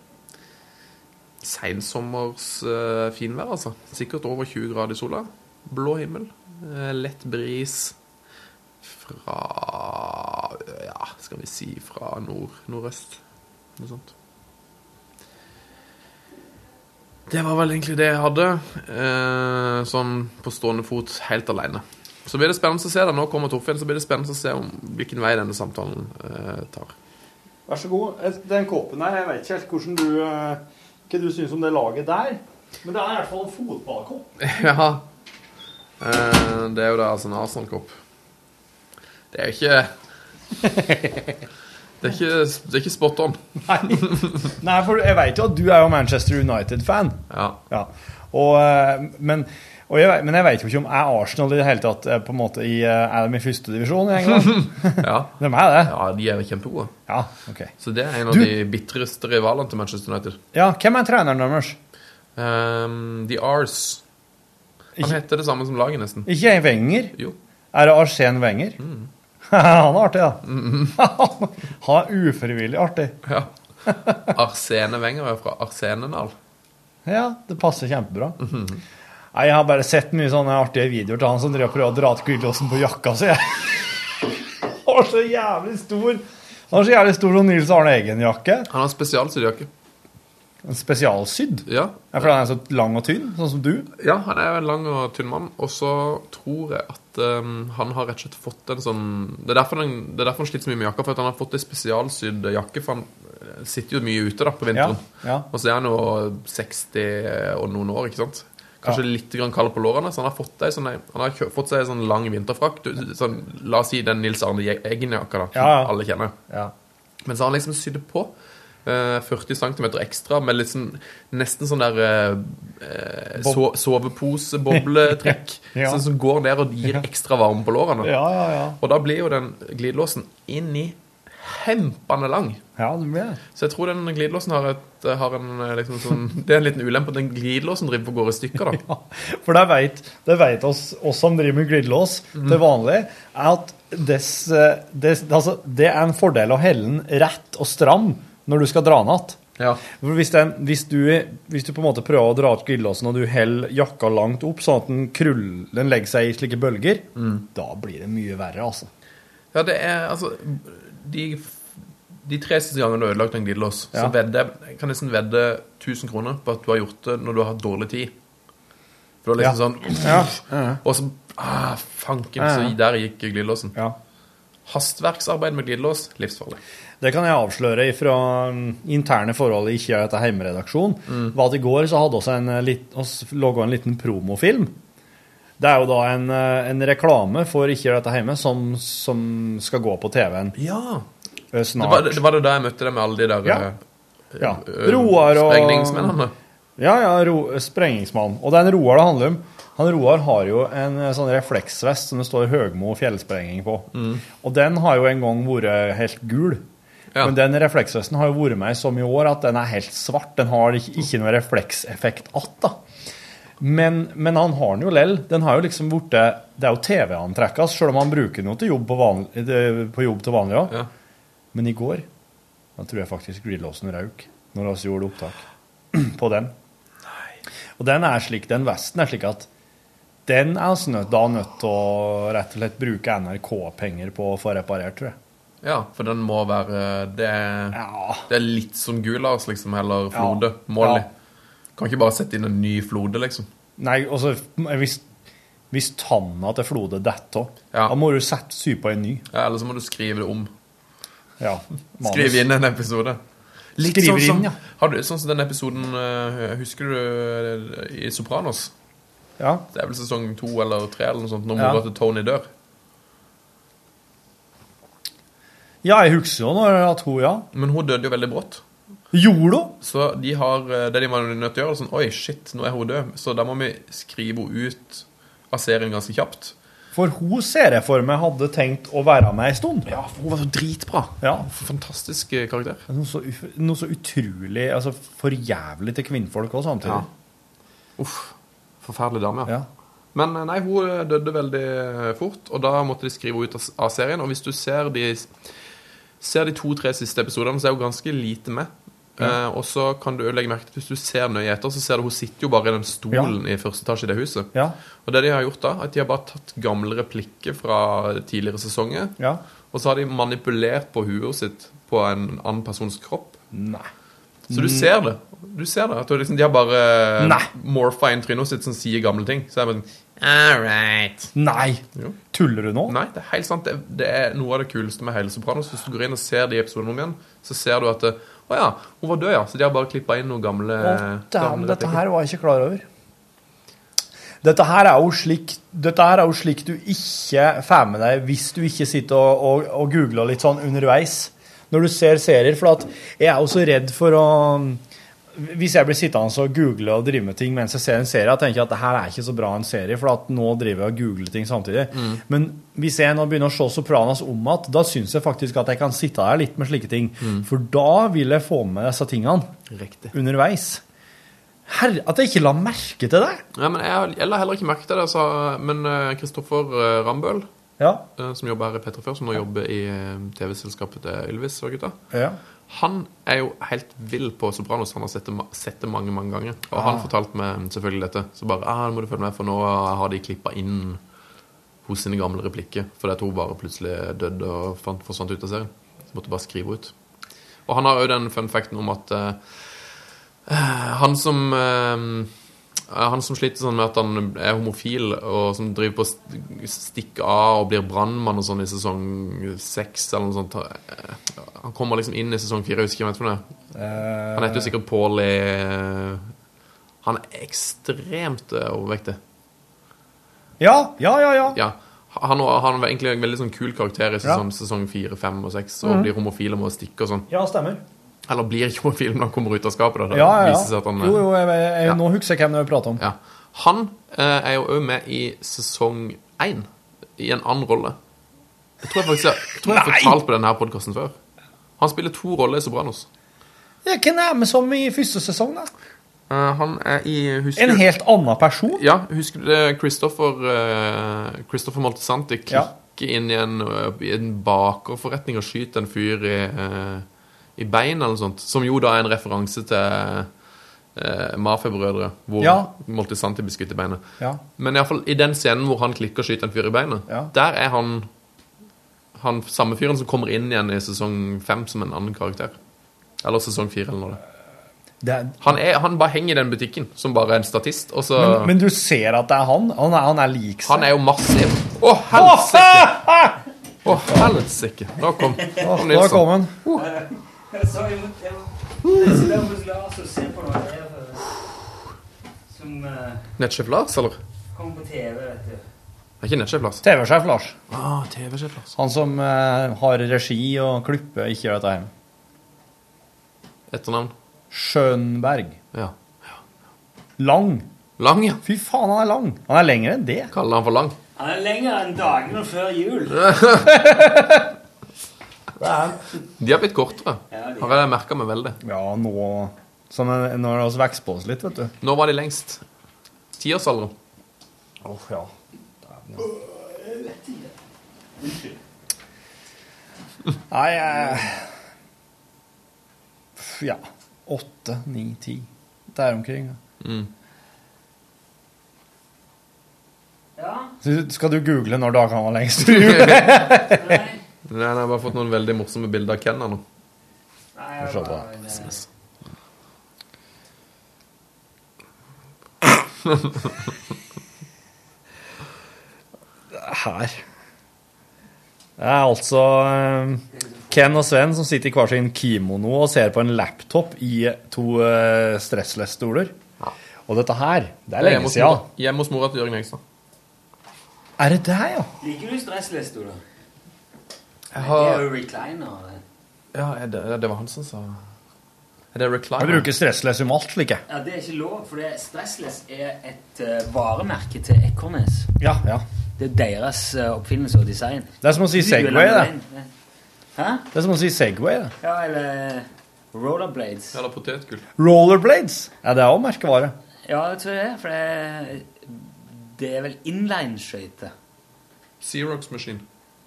Seinsommers uh, finvær, altså. Sikkert over 20 grader i sola. Blå himmel. Eh, lett bris fra Ja, skal vi si fra nord, nordøst. Noe sånt. Det var vel egentlig det jeg hadde. Eh, sånn på stående fot, helt alene. Så blir det spennende å se da, Nå kommer Torfinn, så blir det spennende å se om hvilken vei denne samtalen eh, tar. Vær så god. Den kåpen her, jeg vet ikke helt hvordan du, hva du syns om det laget der. Men det er i hvert fall en fotballkopp. ja. Eh, det er jo da altså en Arsenal-kopp. Det er jo ikke Det er ikke, det er ikke spot on. Nei. Nei, for jeg vet jo at du er jo Manchester United-fan. Ja. Ja. Og, eh, men, og jeg, men jeg vet jo ikke om er Arsenal i det hele tatt eh, på en måte i, Er de i første divisjon i England? ja. De er det? Ja, de er kjempegode. Ja, ok. Så det er en av Du- de bitreste rivalene til Manchester United. Ja, Hvem er treneren deres? Um, the Rs. Han heter det samme som laget, nesten. Ikke Wenger? Jo. Er det Arsen Wenger? Han er artig, da. Han er ufrivillig artig. Ja. Arsene Wenger er fra Arsenenal. Ja, det passer kjempebra. Nei, Jeg har bare sett mye sånne artige videoer til han som driver og prøver å dra til glidelåsen på jakka si. Han var så jævlig stor. Han var så jævlig stor som Nils Arne Eggen-jakke. Han har spesialsydd jakke. En spesialsydd. Ja. Ja, fordi han er så lang og tynn, sånn som du. ja, han er jo en lang og tynn mann. Og så tror jeg at um, han har rett og slett fått en sånn Det er derfor han, det er derfor han sliter så mye med jakka, for at han har fått en spesialsydd jakke. For han eh, sitter jo mye ute da på vinteren. Ja, ja. Og så er han jo 60 og noen år, ikke sant? Kanskje litt grann kald på lårene, så han har fått, sånn, han har fått seg en sånn lang vinterfrakk. Sånn, la oss si den Nils Arne Eggen-jakka, da, som Ja, ja. alle kjenner. Ja. Men så har han liksom sydd på 40 cm ekstra med liksom nesten sånn der eh, eh, so soveposebobletrekk. Ja. sånn som går ned og gir ekstra varme på lårene. Ja, ja, ja. Og da blir jo den glidelåsen inni hempende lang. Ja, det blir det. Så jeg tror den glidelåsen har, et, har en eh, liksom sånn Det er en liten ulempe at den glidelåsen driver på går i stykker, da. For det vet, det vet oss, oss som driver med glidelås til vanlig, er at dess, eh, dess, altså, det er en fordel å helle den rett og stram når du skal dra den igjen. Ja. Hvis, den, hvis, du, hvis du på en måte prøver å dra ut glidelåsen og du holder jakka langt opp, sånn at den, krull, den legger seg i slike bølger, da blir det mye verre, altså. Ja, det er altså De, de tre siste gangene du har ødelagt en glidelås, så Ja. vedder jeg jeg kan nesten vedde 1000 kroner på at du har gjort det når du har hatt dårlig tid. For det var liksom sånn Og så ah, Fanken, så Ja. der gikk glidelåsen. Ja. Hastverksarbeid med glidelås livsfarlig. Det kan jeg avsløre fra um, interne forhold i Ikke etter heimeredaksjon. var at I går så hadde vi en, eh, oss laga en liten promofilm. Det er jo da en, eh, en reklame for Ikke dette hjemme som, som skal gå på TV-en Ja. eh, Det snart. var, det var det da jeg møtte deg med alle de der Ja. Ja. Roar og sprengningsmennene. Ja, ja, ro, sprengingsmann. Og det er en Roar det handler om. Han Roar har jo en sånn refleksvest som det står Høgmo fjellsprenging på. Og den har jo en gang vært helt gul. Ja. Men den refleksvesten har jo vært med i så mye år at den er helt svart. Den har ikke, ikke noe reflekseffekt att. Men, men han har den jo lell. Den har jo liksom borte, Det er jo TV-antrekk, selv om han bruker noe til jobb på, vanlig, på jobb til vanlig òg. Ja. Men i går da tror jeg faktisk glidelåsen røk når vi gjorde opptak på den. Og den er slik, den vesten er slik at den er vi da nødt til å rett og slett bruke NRK-penger på å få reparert, tror jeg. Ja, for den må være Det er, Ja. det er litt som Gulas, liksom, eller Ja. Molly. Ja. Kan ikke bare sette inn en ny Flode, liksom. Nei, altså, hvis, hvis tanna til Flode detter av, Ja. da må du sette sy på en ny. Ja, eller så må du skrive det om. Ja. manus. Skrive inn en episode. Litt Skriver sånn som, inn, ja. har du, sånn som den episoden eh, Husker du eh, i Sopranos? Ja. Det er vel sesong to eller tre eller noe sånt, når Ja. mora til Tony dør. Ja, jeg husker jo når at hun, ja. Men hun døde jo veldig brått. Gjorde hun? Så de har, eh, det de var nødt til å gjøre, sånn Oi, shit, nå er hun død. Så da må vi skrive henne ut av serien ganske kjapt. For hun ser jeg for meg hadde tenkt å være med ei stund. Ja, for hun var så dritbra. Ja, Fantastisk eh, karakter. Noe så, noe så utrolig altså For jævlig til kvinnfolk òg, samtidig. Uff. Forferdelig dame, ja. Ja. Men eh, nei, hun døde veldig fort, og da måtte de skrive henne ut av serien. Og hvis du ser de, ser de to-tre siste episodene, så er hun ganske lite med. Eh, og så kan du legge merke til Hvis du ser nøye etter, så ser du hun sitter jo bare i den stolen i første etasje i det huset. Ja. Og det de har gjort da, at de har bare tatt gamle replikker fra tidligere sesonger, ja. og så har de manipulert på huet sitt på en annen persons kropp. Nei. Så du ser det. Du ser det. At du liksom, de har bare Nei. morfa inn trynet sitt som sier gamle ting. Så er det sånn All right. Nei! Jo. Tuller du nå? Nei, det er helt sant. Det, det er noe av det kuleste med hele Sopranos. Hvis du går inn og ser de episodene om igjen, så ser du at det, Å ja, hun var død, ja. Så de har bare klippa inn noen gamle, Å, gamle dette her var jeg ikke klar over. Dette her er jo slik, dette her er jo slik du ikke får med deg hvis du ikke sitter og, og, og googler litt sånn underveis når du ser serier. For at jeg er jo så redd for å Hvis jeg blir sittende og google og drive med ting mens jeg ser en serie, jeg tenker jeg at det her er ikke så bra en serie, for at nå driver jeg og googler ting samtidig. Men hvis jeg nå begynner å se Sopranas om igjen, da syns jeg faktisk at jeg kan sitte der litt med slike ting. For da vil jeg få med disse tingene Riktig. underveis. Herre, at jeg ikke la merke til det! Ja, men jeg, jeg la heller ikke merke til det, så, men Kristoffer uh, Rambøll, Ja. eh, som jobber her i Petra før, som nå jobber i eh, TV-selskapet til Ylvis og gutta, ja. han er jo helt vill på Sopranos. Han har sett det, sett det mange mange ganger. Og han fortalte meg selvfølgelig dette. Så bare ah, nå må du følge med, for nå har de klippa inn hos sine gamle replikker. Fordi at hun bare plutselig døde og fant, forsvant ut av serien. Så måtte bare skrive ut. Og han har jo den fun facten om at eh, han som eh, han som sliter sånn med at han er homofil, og som driver på å stikke av og blir brannmann og sånn i sesong seks eller noe sånt. eh, Han kommer liksom inn i sesong fire, jeg husker ikke hvem det er. Eh, Han heter jo sikkert Paul i Han er ekstremt eh, overvektig. ja, ja, ja, ja. Ja. Han, han var egentlig en veldig sånn kul karakter i sesong, Ja. sesong fire, fem og seks, og blir homofil og må stikke og sånn. Ja, stemmer. Eller blir ikke homofil når han kommer ut av skapet. Da. Det Ja, ja, ja. han, Jo, jo, jeg, jeg, Ja. nå husker jeg hvem vi prater om. Ja. Han eh, er jo òg med i sesong én, i en annen rolle. Jeg tror jeg faktisk jeg, tror jeg har fortalt på denne podkasten før. Han spiller to roller i Sopranos. Ja, hvem er med som i første sesong, da? Eh, han er i husker, En helt annen person? Ja, husker du? Christopher, eh, Christopher Moltisanti klikker inn i en, eh, i en bakerforretning og skyter en fyr i, eh, i bein eller noe sånt. Som jo da er en referanse til uh, Mafiabrødre, hvor Ja. Moltisanti blir skutt i beinet. Ja. Men iallfall i den scenen hvor han klikker og skyter en fyr i beinet, Ja. der er han han samme fyren som kommer inn igjen i sesong fem som en annen karakter. Eller sesong fire, eller noe. Er, Han, er, han bare henger i den butikken som bare en statist, så men, men du ser at det er han? Han er, han er lik seg? Han er jo massiv. Å, helsike! Å, helsike. Nå kom, Å, kom Nilsson. kom han. Jeg jo Lars og ser på noe her som eh, Nettsjef Lars, eller? kommer på TV, vet du. Det er ikke nettsjef Lars. TV-sjef Lars. Ah, TV-sjef Lars. Han som eh, har regi og klipper, ikke gjør dette hjemme Etternavn? Skjønberg. Ja. Lang. Lang, ja. Fy faen, han er lang. Han er lengre enn det. Kaller han for lang? Han er lenger enn dagene før jul. De har blitt kortere. Har jeg merka meg veldig. Ja, nå Sånn er- når vi vokst på oss litt, vet du. Når var de lengst? Tiårsalderen? Åh, ja. Nei eh, Ja. Åtte, ni, ti. Der omkring. ja. Mm. Ja. Skal du google når dagene var lengst? Nei. Nei, jeg har bare fått noen veldig morsomme bilder av Ken her nå. Nei, jeg på. bare- SMS. Her. Det er altså eh, Ken og Sven som sitter i hver sin kimono og ser på en laptop i to eh, stressless-stoler. Og dette her, det er lenge siden. Hjemme hos mora til Jørgen Hegstad. Er det deg, ja? Liker du stressliste, da? har... Det er jo recliner. det. Ja, er det, det var han som sa Er det Jeg recliner? bruker stressless om alt, slik jeg. Ja, Det er ikke lov, for det stressless er et uh, varemerke til Ekornes. Ja, ja. Det er deres uh, oppfinnelse og design. Det er som å si Segway, det. Hæ? Det er som å si Segway, det. Ja, eller rollerblades. Eller potetgull. Rollerblades. Ja, det er òg merkevare. Ja, jeg tror det er, for det er, det er vel inline-skøyter. Xerox-maskin.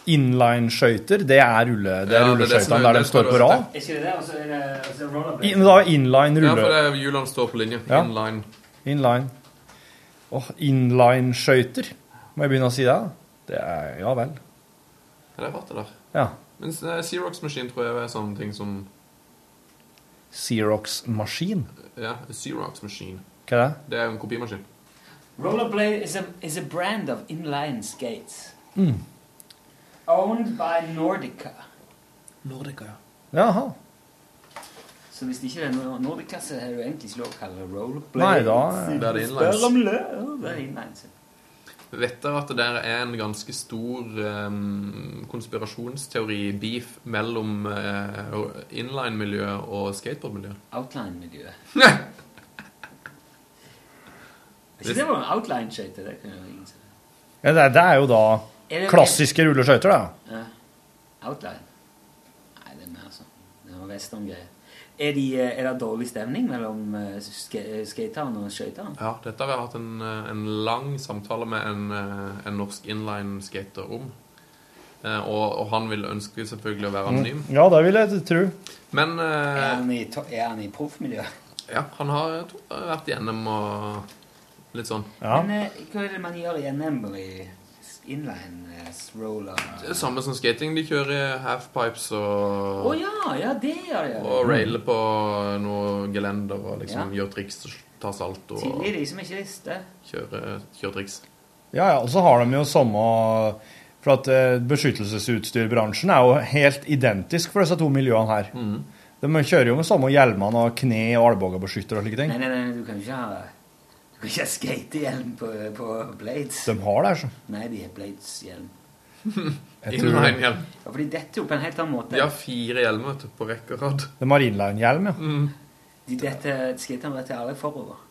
Inline-skøyter, det er, rulle, det er Ja, er rulleskøytene er- der de står på rad. Er ikke det det? Og så er det og så det rollerblades. In, da er inline Ja, for det er hjulene står på linje. Ja. Inline. Inline. Åh, inline-skøyter. Må jeg begynne å si det? Det er Ja vel. Ja, det er rart, det der. Ja. Mens eh, Xerox-maskin tror jeg er sånne ting som Xerox-maskin. Ja, Xerox-maskin. Hva er det? Det er en kopimaskin. Rollerblade is a, is a brand of inline skates. Mm. Owned by Nordica. Nordica, ja. Jaha. Så hvis det ikke er Nordica, så er det jo egentlig ikke lov å kalle det Rollerblades Nei, da- er det inlines. Spør om lø, det er inlines. Vet dere at det der er en ganske stor um, konspirasjonsteori-beef mellom uh, inline-miljøet og skateboard-miljøet? Outline-miljøet. Hvis det var en outline-skøyte, det kunne jo ingen si. Ja, det, det er jo da det- klassiske rulleskøyter, da. Ja. Outline? Nei, det er mer sånn. Det er noe western-greier. Er, de, eh, er det dårlig stemning mellom eh, sk skateren og skøyteren? Ja, dette har jeg hatt en, eh, en lang samtale med en, en norsk inline-skater om. Eh, og, og han vil ønske selvfølgelig å være anonym. Mm. Ja, det vil jeg tro. Men Er eh, han i, er han i proffmiljøet? ja, han har vært i NM og litt sånn. Ja. Men eh, hva er det man gjør i NM i inline eh, roller? Det er samme som skating. De kjører i halfpipes og oh, ja, ja, det gjør de. og railer på noe gelender og liksom Ja. gjør triks og tar salto Tidlig de som ikke visste. kjører, kjører triks. Ja, ja, og så har de jo samme For at eh, beskyttelsesutstyrbransjen er jo helt identisk for disse to miljøene her. Mm. De kjører jo med samme hjelmene og kne- og albuebeskytter og slike ting. Nei, nei, nei, du kan ikke ha Du kan ikke ha skatehjelm på, på blades. De har det, altså. Nei, de har Blades-hjelm. Inline-hjelm. Ja, for de detter jo på en helt annen måte. De har fire hjelmer på rekke og rad. de har inline-hjelm, ja. Mm. De detter, skaterne detter aldri forover.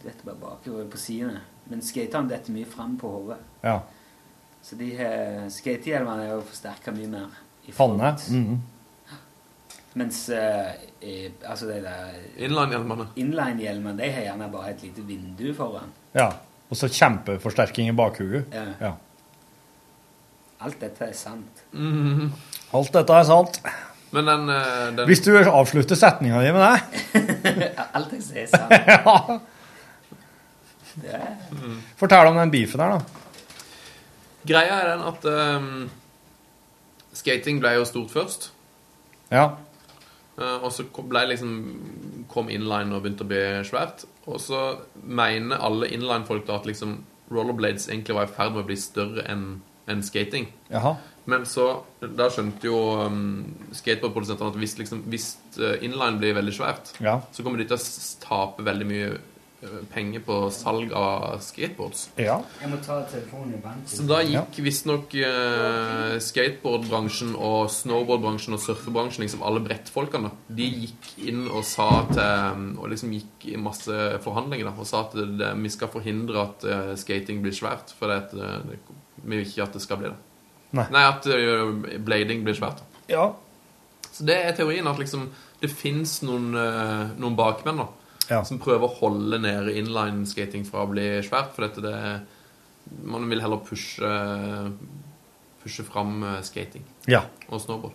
De detter bare bakover på sidene. Men skaterne detter mye fram på hodet. ja. Så de her skatehjelmene er jo forsterka mye mer. i Panne. Mm -hmm. Mens eh, eh, altså de der Inline-hjelmene. inline-hjelmene de har gjerne bare et lite vindu foran. Ja. Og så kjempeforsterking i bakhuget. Ja. Ja. Alt dette er sant. Mhm. Alt dette er sant. Men den, eh, den Hvis du avslutter setninga di med det Alt jeg sier, er sant. ja. Det er Fortell om den beefen her, da. Greia er den at um, skating ble jo stort først. Ja. Eh, og så ble liksom kom inline og begynte å bli svært. Og så mener alle inline-folk da at liksom rollerblades egentlig var i ferd med å bli større enn en skating. Jaha. Men så Da skjønte jo um, skateboardprodusentene at hvis, liksom, hvis eh, inline blir veldig svært, Ja. så kommer de til å tape veldig mye penger på salg av skateboards. Ja. Jeg må ta telefonen i banken. Så da gikk visstnok uh, skateboardbransjen og snowboardbransjen og surfebransjen, liksom alle brettfolkene, de gikk inn og sa til Og liksom gikk i masse forhandlinger da, og sa at det, vi skal forhindre at uh, skating blir svært, for det, eh, det, vi vil ikke at det skal bli det. Nei. at uh, blading blir svært. Ja. Så det er teorien at liksom det fins noen, eh, noen bakmenn da, Ja. som prøver å holde nede inline-skating fra å bli svært. For dette det, man vil heller pushe, pushe fram eh, skating Ja. og snowboard.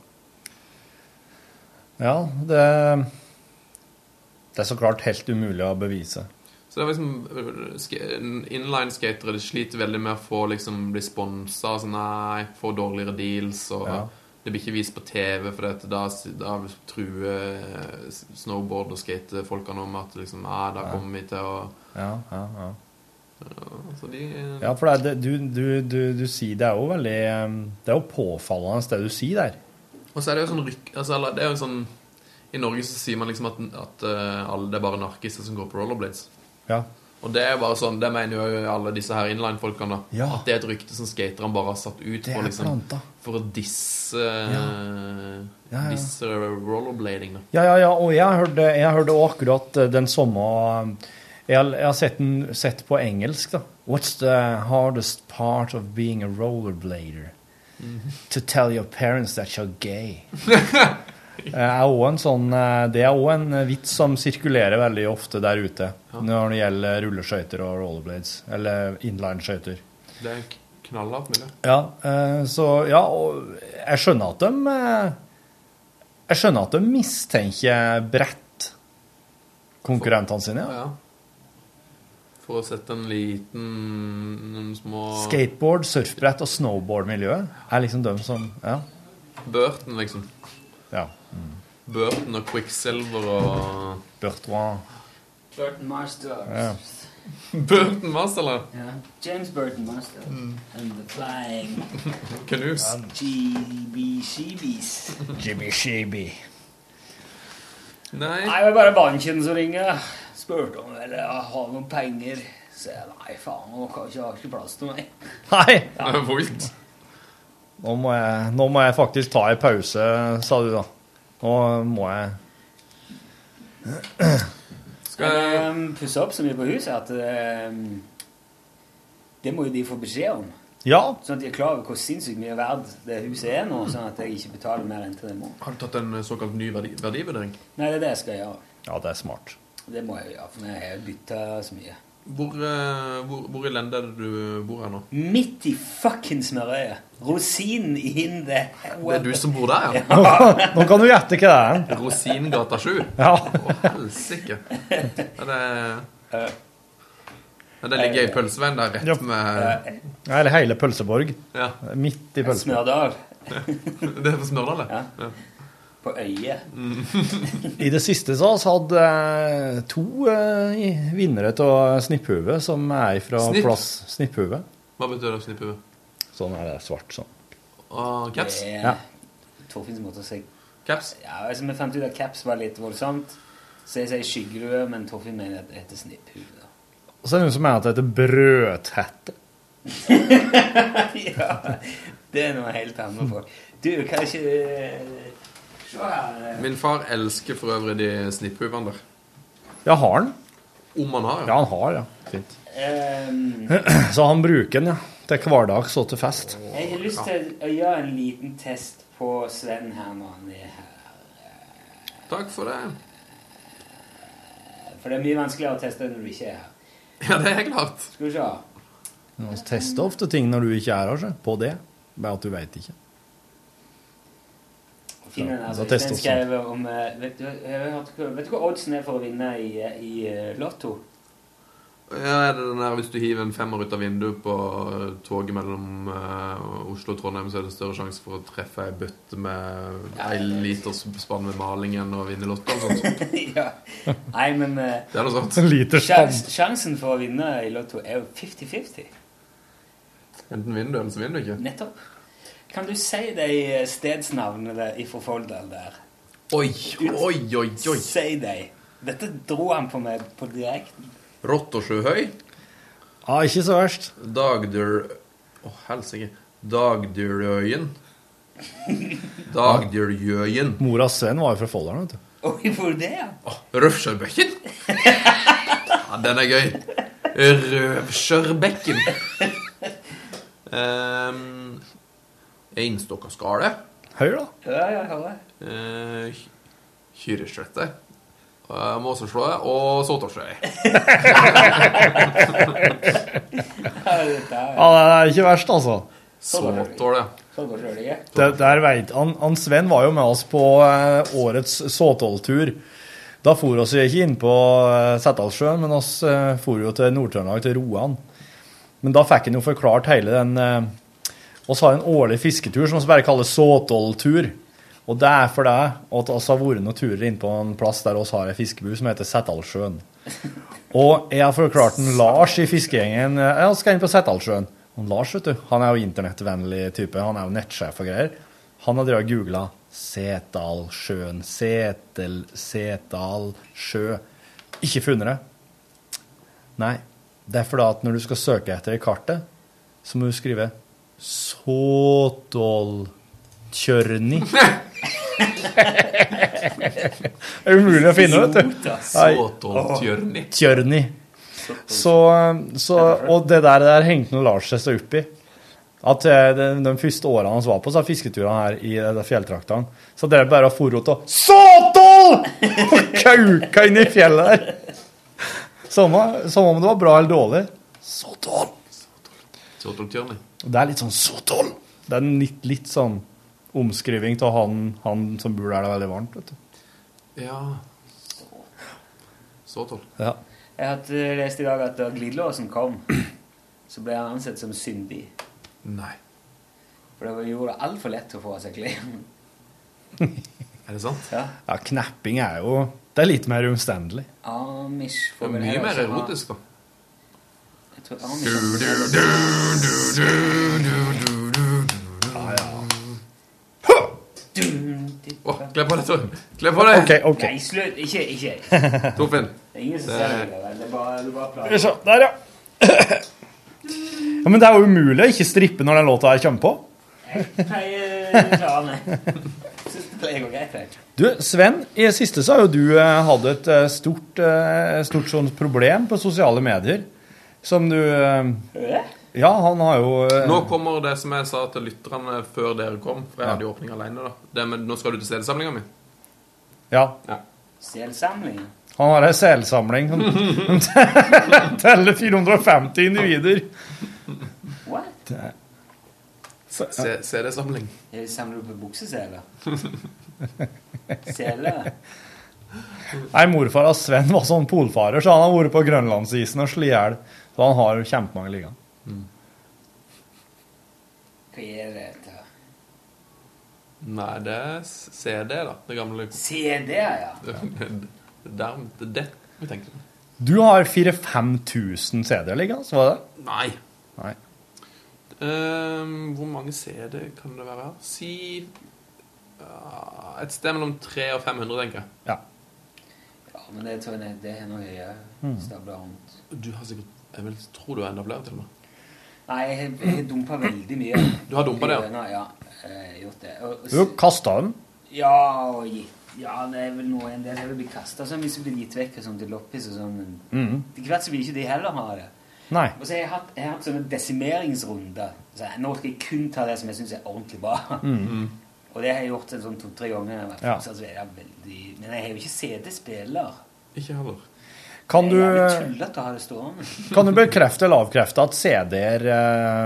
Ja, det Det er så klart helt umulig å bevise. Så det er liksom Inline-skatere sliter veldig med å få liksom bli sponsa. Altså, nei, få dårligere deals. Og Ja. Det blir ikke vist på TV, for dette, da, da truer eh, snowboard- og skatefolkene om at liksom, ah, da kommer vi til å Ja, ja, ja. De Ja, for det, du, du, du, du sier det er jo veldig um, Det er jo påfallende det du sier der. Og så er det jo sånn rykk... Altså, det er jo sånn I Norge så sier man liksom at, at eh, alle, det er bare narkiser som går på rollerblades. Ja. Og det er bare sånn, det mener jo alle disse her inline-folkene. Ja. At det er et rykte som skaterne bare har satt ut Det er er liksom, planta. For å disse Ja, ja. Disse rollerblading. da. Ja, ja, ja, og jeg hørte, jeg hørte akkurat eh, den samme um, Jeg, jeg har sett den sett på engelsk, da. What's the hardest part of being a rollerblader? To tell your parents that you're gay. Er også en sånn eh, Det er òg en vits som sirkulerer veldig ofte der ute når det gjelder rulleskøyter og rollerblades. Eller inline-skøyter. Det er knallhardt miljø. Ja, eh, så ja, og jeg skjønner at de eh, Jeg skjønner at de mistenker brett konkurrentene sine. Ja. Ja. For å sette en liten Noen små Skateboard, surfbrett og snowboard-miljøet er liksom de som Ja. Burton, liksom. ja. Burton og Quicksilver og Bertrand. Burton Marsters. Ja. Burton Master, eller? Ja. James Burton Master. Mm. And the Flying Knus. Jibby-shibbies. Jibby-shibby. Nei. Nei, det var bare banken som ringer. Spurte om jeg hadde noen penger. Så jeg nei, faen, nå har jeg ikke plass til meg. Nei! Det er volt. Nå må, jeg, nå må jeg faktisk ta en pause, sa du da. Nå må jeg Skal jeg um, pusse opp så mye på huset at um, Det må jo de få beskjed om. Ja. Sånn at de er klar over hvor sinnssykt mye verd det huset er nå, sånn at jeg ikke betaler mer enn til det må. Har du tatt en såkalt ny verdi verdivurdering? Nei, det er det jeg skal gjøre. Ja, det er smart. Det må jeg gjøre, for jeg har bytta så mye. Hvor, eh, hvor, hvor i landet er det du bor her nå? Midt i fucking smørøyet. Rosinen in the Det er du som bor der, ja? Nå kan du gjette hva det er. Rosingata 7? Ja. Å, helsike. Er det ja, Det ligger ei pølseveien der rett Ja. med Eller hele Pølseborg. Ja. Midt i Pølseborg. Smørdal. Det er på Smørdal, det? Ja. På øyet. I det siste så har vi hatt eh, to eh, vinnere av Snipphue, som er fra Snipp? plass Snipphue. Hva betyr det, snipphue? Sånn er det svart sånn. Og caps? Det Ja. To fins måte å si Caps? Ja, altså, Vi fant ut at caps var litt voldsomt. Så jeg sier skyggerue, men Torfinn mener at det heter snipphue. Og så er det noen som mener at det heter brødhette. ja, det er noe helt annet For. Du, kan ikke eh. Min far elsker for øvrig de snipphuvene der. Ja, har han? Om han har, Ja, Ja, han har, ja. Fint. Um, Så han bruker den, ja. Til hverdags og til fest. jeg har lyst til å gjøre en liten test på Sven her når han er her. Takk for det. For det er mye vanskeligere å teste når du ikke er her. Ja, det er klart. Skal vi se. Vi tester ofte ting når du ikke er her, på det. Bare at du veit ikke. Finner den, altså, den skrev om eh, vet du, vet du hva oddsen er for å vinne i, i eh, Lotto? Ja, er det den der Hvis du hiver en femmer ut av vinduet på eh, toget mellom uh, Oslo og Trondheim, så er det større sjanse for å treffe ei bøtte med ei liters spann med maling enn å vinne Lotto og sånt. ja. Nei, men uh, Det er noe sånt. En liter sjans, Sjansen for å vinne i Lotto er jo 50-50. Enten vinner du, eller så vinner du ikke. Nettopp. Kan du si de stedsnavnene i Folldal der? Oi, oi, oi, oi. Si de. Dette dro han på meg på direkten. Rottosjøhøy? Ja, ikke så verst. Dagdyr... Å, helsike. Dagdyrøyen. Dagdyrjøyen. Mora Sven var jo fra Folldalen, vet du. Oi, hvor det, ja? Røvskjørbekken. Ja, den er gøy. Røvskjørbekken. Um, Einstokkaskalet. Høyre da. Ja, ja, hører. Uh, Kyrreslettet. Uh, Måseslået og Såtårsøy. Ja, det er ikke verst, altså. Såtål, ja. Det. Det, der vet, han, han Sven var jo med oss på eh, årets Såtål-tur. Da for oss ikke inn på eh, men oss eh, for jo til Nord-Trøndelag, til Roan. Men da fikk han jo forklart hele den eh, oss har en årlig fisketur som vi bare kaller Såtål-tur. Og det er for det at vi har vært noen turer inn på en plass der vi har en fiskebu som heter Setalsjøen. Og jeg har forklart en Lars i fiskegjengen ja, skal inn på Setalsjøen. Og Lars vet du, han er jo internettvennlig type. Han er jo nettsjef og greier. Han har drevet og googla Setalsjøen. Setel, Setalsjø. Ikke funnet det. Nei. Det er fordi at når du skal søke etter i kartet, så må du skrive Såtoltjørni. det er umulig å finne, ut. Tjørni. Så, så, og det der, der hengte Lars seg så opp i. At eh, de, de første årene han var på så fisketurene her i de fjelltraktene, så drev bare bare å fòre til Såtol! Og kauka inn i fjellet der. Samme, samme om det var bra eller dårlig. Såtol! Såtoltjørni. Det er litt sånn sotol! Det er en litt, litt sånn omskriving av han, han som bor der det er veldig varmt. vet du. Ja. Sotol. Ja. Jeg har eh, lest i dag at da glidelåsen kom, så ble han ansett som syndig. Nei. For det gjorde det altfor lett å få av seg klærne. Er det sant? Ja. ja, knapping er jo Det er litt mer omstendelig. Amish Det får er mye mer erotisk, da. Jeg tror Kle på deg, Torfinn. Kle på deg! OK, OK. Nei, slutt. Ikke. ikke. Torfinn. Det er ingen som ser det. Det er bare, bare Skal vi plager. se, Der, ja. ja. Men det er jo umulig å ikke strippe når den låta her kommer på. Jeg pleier meg. Syns det pleier å gå greit. jeg. Du, Sven, i det siste så har jo du eh, hatt et eh, stort, eh, stort sånt problem på sosiale medier. Som du eh, Ja, han har jo eh, Nå kommer det som jeg sa til lytterne før dere kom, for jeg hadde jo åpning alene. da. Det med, nå skal du til selsamlinga mi. Ja. Selsamling. Han har ei selsamling som som teller 450 individer. What? Se- CD-samling. Samler du på bukseseler? Seler? Nei, morfar av Sven var sånn polfarer, så han har vært på grønlandsisen og slått i hjel. Så han har kjempemange liggende. Hva er til? Nei, det er CD, da. Det gamle CD-er, ja. Det er det vi tenker på. Du har 4000-5000 CD-er liggende, så var det? Nei. Nei. Um, hvor mange CD kan det være? Si uh, et sted mellom 300 og 500, tenker jeg. Ja. Ja, men det tror jeg det er noe høye Mm. Stabler rundt. Du har sikkert Jeg vil tro du har enda flere, til og med. Nei, jeg har- jeg har dumpa veldig mye. Du har dumpet det, ja? Ja. Jeg har gjort det. Og, Du kasta den. Ja, og gitt. Ja, det er vel noe en del som blir blitt kasta sånn hvis det blir gitt vekk og sånn til loppis og sånn. Men Mhm. til hvert så vil ikke de heller ha det. Nei. Og så har jeg hatt, jeg har hatt sånne desimeringsrunder. Så jeg, nå skal jeg kun ta det som jeg syns er ordentlig bra. Mhm. Og det har jeg gjort en sånn to-tre ganger. Ja. altså, jeg er veldig, men jeg har jo ikke CD-spiller. Ikke heller. Kan du, kan du bekrefte eller avkrefte at CD-er eh,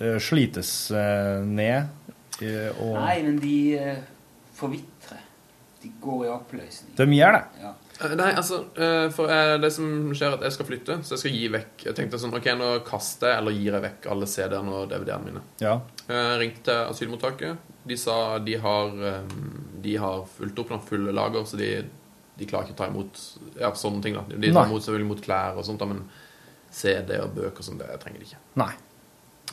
eh, slites eh, ned? eh, og Nei, men de eh, forvitrer. De går i oppløsning. De gjør det? Ja. Nei, altså, for det som skjer er at jeg skal flytte, så jeg skal gi vekk Jeg tenkte sånn, ok, nå kaster jeg eller gir jeg vekk alle CD-ene og DVD-ene mine. Ja. Jeg ringte til asylmottaket. De sa de har, de har fulgt opp noen fulle lager, så de, de klarer ikke å ta imot ja, sånne ting. da. De tar imot selvfølgelig imot klær og sånt, da, men CD og bøker og sånt, det trenger de ikke. Nei.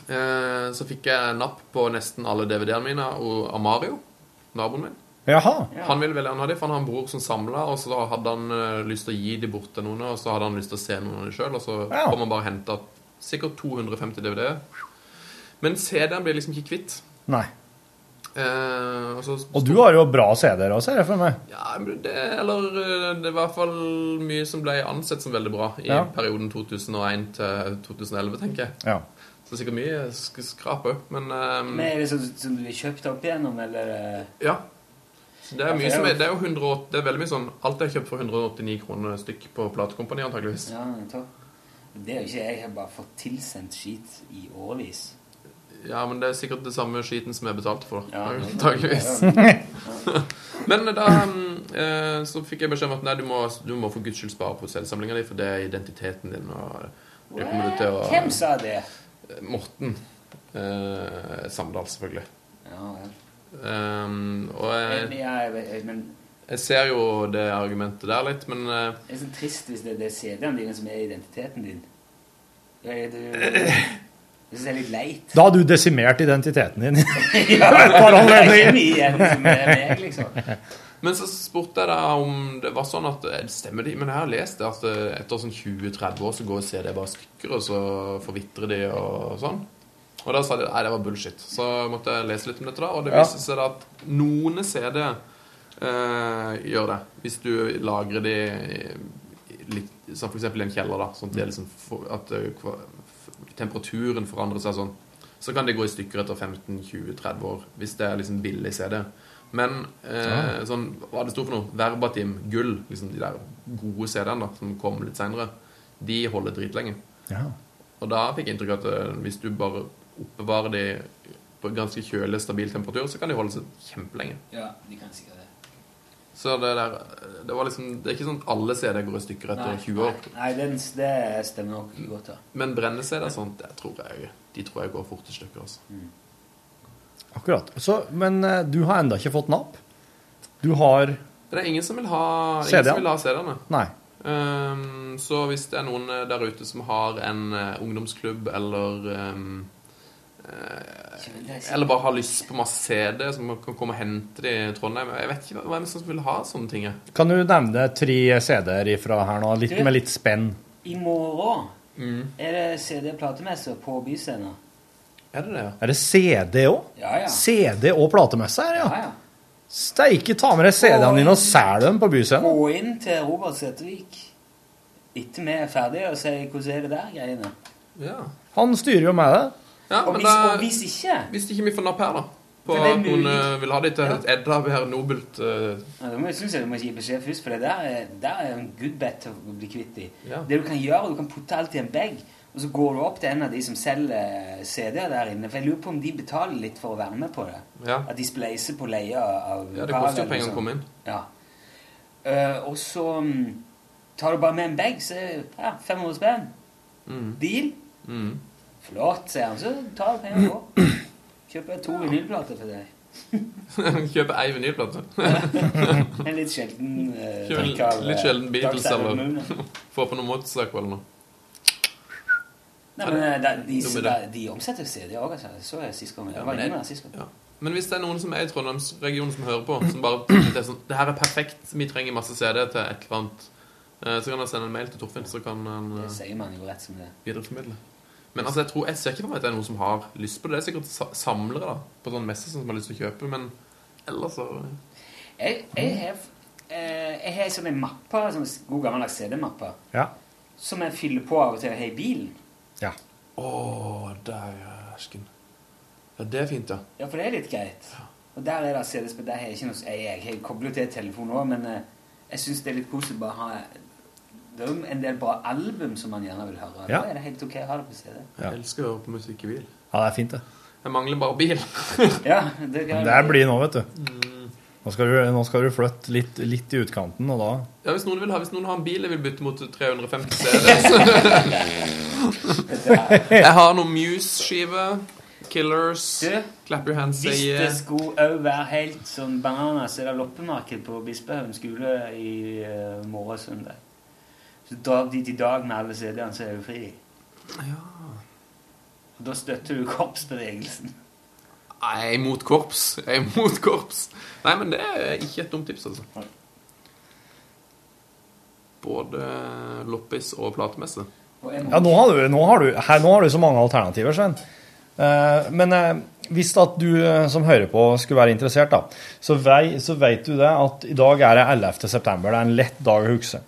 Eh, Så fikk jeg napp på nesten alle DVD-ene mine og av Mario, naboen min. Jaha. Han ville veldig gjerne ha dem, for han har en bror som samla, og så hadde han eh, lyst til å gi de bort til noen, og så hadde han lyst til å se noen av dem sjøl, og så Ja. kom han bare og henta sikkert 250 DVD-er. Men CD-en blir liksom ikke kvitt. Nei. Eh, og, så, Og du har jo bra CD-er også, ser jeg for meg. Ja, det, eller eh, det er i hvert fall mye som ble ansett som veldig bra i Ja. perioden 2001 til 2011, tenker jeg. Ja. Så sikkert mye sk skrap òg, men um, Men er det sånn som du har kjøpt opp igjennom, eller? eh? Ja. Det er mye er som er, det er jo 108, det er veldig mye sånn Alt er kjøpt for 189 kroner stykk på platekompani, antageligvis. Ja. Det er jo ikke jeg. Jeg har bare fått tilsendt skit i årevis. Ja, men det er sikkert det samme skiten som jeg betalte for. Ja, det- antageligvis. Ja. men da eh, så fikk jeg beskjed om at nei, du må, du må for guds skyld spare på CD-samlinga di, for det er identiteten din. Og du kommer til å Hvem sa det? Morten. Eh, Samdal, selvfølgelig. Ja, vel. Um, og jeg, ja, jeg, jeg, men jeg ser jo det argumentet der litt, men eh, det er så trist hvis det, det er CD-ene dine som er identiteten din. Ja, er du, jeg synes det er litt leit. Da har du desimert identiteten din. Ja, det er ikke mye igjen som er meg, liksom. Men så spurte jeg da om det var sånn at eh, Stemmer de? Men jeg har lest det at eh, etter sånn 20-30 år så går CD bare stykker, og så forvitrer de og sånn. Og da sa de nei, det var bullshit. Så måtte jeg lese litt om dette, da. Og det Ja. viste seg da at noen CD eh, gjør det. Hvis du lagrer de litt, som eksempel i en kjeller, da. Sånn at, det er liksom for, at eh, temperaturen forandrer seg sånn. Så kan det gå i stykker etter 15-20-30 år, hvis det er liksom billig CD. Men eh, sånn, hva det sto for noe? Verbatim gull, liksom de der gode CD-ene som kom litt seinere, de holder dritlenge. Ja. Og da fikk jeg inntrykk av at eh, hvis du bare oppbevarer de på ganske kjølig, stabil temperatur, så kan de holde seg kjempelenge. Ja, de kan sikkert. Så det der Det var liksom Det er ikke sånn at alle CD-er går i stykker etter 20 år. Nei, nei den, det stemmer nok godt, da. Men brenne-CD-er sånn, det tror jeg De tror jeg går fort i stykker. Altså. Akkurat. Så, men eh, du har enda ikke fått napp? Du har Det er ingen som vil ha CD-ene. Nei. Ehm, så hvis det er noen eh, der ute som har en eh, ungdomsklubb eller ehm, eh, Eller bare har lyst på masse CD, som man kan komme og hente det i Trondheim Jeg vet ikke hvem som vil ha sånne ting. Kan du nevne tre CD-er ifra her nå, litt, Du- med litt spenn? I morgen Mm. er det CD-platemesse på Byscenen. Er det det, ja? Er det CD òg? Ja, ja. CD og platemesse her, ja? Ja, ja. Steike, ta med deg CD-ene dine og selg dem på Byscenen. Gå inn til Robert Sætervik etter vi er ferdige, og si hvordan er det der greiene. Ja. Han styrer jo med det. Ja, Og hvis, da, og hvis ikke hvis ikke vi får napp her, da På at hun eh, vil ha det til et Edda her nobelt uh... ja, Da må jeg synes jeg du må gi beskjed først, for det der er, der er en good bet til å bli kvitt i Ja. Det du kan gjøre, du kan putte alt i en bag, og så går du opp til en av de som selger CD-er der inne. For jeg lurer på om de betaler litt for å være med på det. Ja. At de spleiser på leie av Ja, det koster jo penger å sånn. komme inn. Ja. Uh, og så um, tar du bare med en bag, så er ja, 500 spenn. Mm. Deal. Mm. Flott, sier han. Så tar du penger på. Kjøper jeg to vinylplater for deg. Kjøper ei vinylplate. En litt sjelden uh, Kjøper en litt sjelden Beatles eller få på noe motorsak eller noe. Nei, men eh, de, Dumme de, de omsetter CD òg, altså. Så jeg sist gang. Ja, men jeg-. Ja. Men hvis det er noen som er i Trondheimsregionen som hører på, som bare det sånn Det her er perfekt, vi trenger masse CD til et eller annet, eh, så kan han sende en mail til Torfinn, så kan han uh, Det sier man jo rett som det. videreformidle. Men altså, jeg tror, jeg ser ikke for meg at det er noen som har lyst på det. Det er sikkert samlere da, på sånn messe som har lyst til å kjøpe, men ellers så Jeg, jeg har eh, jeg har sånne mapper, sånne god gammeldags CD-mapper, Ja. som jeg fyller på av og til å ha i bilen. ja. Å, der er æsken Ja, det er fint, ja. Ja, for det er litt greit. Og der er det CD-spill. Der har jeg ikke noe Jeg, jeg har koblet til telefonen òg, men eh, jeg syns det er litt koselig bare å ha Det er jo en del bra album som man gjerne vil høre. Ja. Da er det helt ok å ha det på CD. Jeg elsker å høre på musikk i bil. Ja, det er fint, det. Jeg mangler bare bil. Ja, det kan Det blir nå, vet du. Nå skal du, nå skal du flytte litt, litt i utkanten, og da Ja, hvis noen vil ha Hvis noen har en bil jeg vil bytte mot 350 CD Jeg har noen Muse-skive. Killers. Clap Your Hands Hvis det skulle òg være helt sånn bananas, så er det loppemarked på Bispehaugen skole i uh, morgen søndag. Så drar dit i dag med alle CD-ene, så er du fri. Ja. Og da støtter du korpsbevegelsen. Nei, jeg er imot korps. Jeg er imot korps. Nei, men det er ikke et dumt tips, altså. Både loppis og platemesse. Ja, nå har du, nå har du, her, nå har du så mange alternativer, Svein. Uh, men eh, hvis at du eh, som hører på skulle være interessert, da, så, vei, så vet du det at i dag er det 11. september. Det er en lett dag å huske.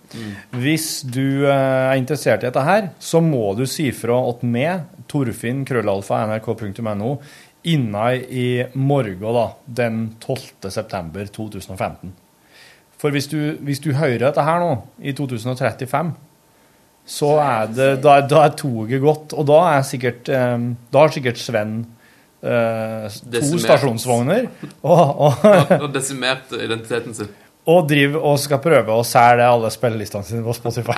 Hvis du eh, er interessert i dette her, så må du si fra til meg, Torfinn, krøllalfa, nrk.no, innen i morgen, da, den 12. september 2015. For hvis du, hvis du hører dette her nå, i 2035, så er det, da, da er toget gått, og da er sikkert, eh, da har sikkert Sven eh, to stasjonsvogner, og, og, og desimert identiteten sin. og driver og skal prøve å selge alle spillelistene sine på Spotify.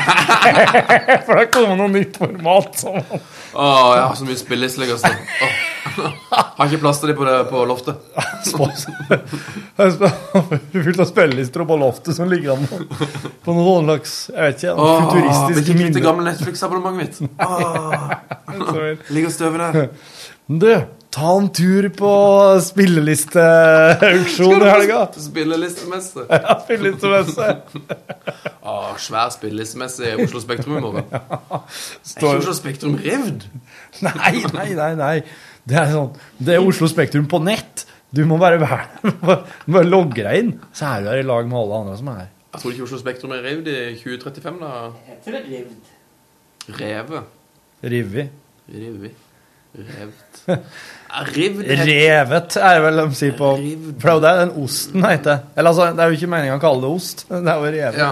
For det kommer noe nytt format. Som, Å, jeg har så mye spillelister. Altså. Åh. Har ikke plass til dem på, det- på loftet. fullt av spillelister på loftet som ligger an på noe slags jeg vet ikke, Åh, vil futuristisk ikke kvitte minne. gamle Netflix-abonnementet mitt. Åh, Ligger og støver der. Du, ta en tur på spillelisteauksjon i helga. Spillelistemesse. Ja, spillelistemesse. ah, svær spillelistemesse i Oslo Spektrum i morgen. Er Står- ikke Oslo Spektrum revd? Nei, nei, nei. nei. Det er sånn, det er Oslo Spektrum på nett. Du må bare, være, bare logge deg inn, så er du her i lag med alle andre som er her. Jeg tror ikke Oslo Spektrum er revd i 2035, da. Heter det Rivd? Revet. Rivi. Rivi. Revt. Ja, Rivd Revet er vel de sier på For det er jo det den osten heter. Eller altså, det er jo ikke meningen å kalle det ost. Det er jo revet. Ja.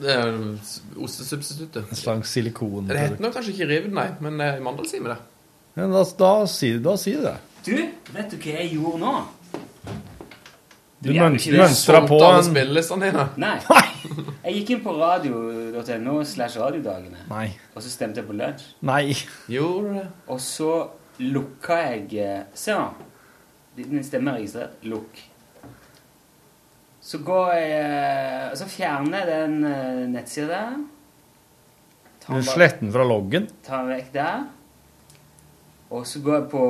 Det er jo ostesubstituttet. En slags silikon. Det heter nok kanskje ikke rivd, nei, men i Mandal sier vi det. Ja, da, da, sier, da sier det. Du, vet du hva jeg gjorde nå? Du du mønstra på en spillelistene dine. Nei. Jeg gikk inn på radio.no slash radiodagene, Nei. og så stemte jeg på lunsj. Nei. Gjorde du? Og så lukka jeg eh, Se nå. Din stemme er registrert. Lukk. Så går jeg eh, Så fjerner jeg den eh, nettsida der. Du sletter den fra loggen. Tar den vekk der. Og så går jeg på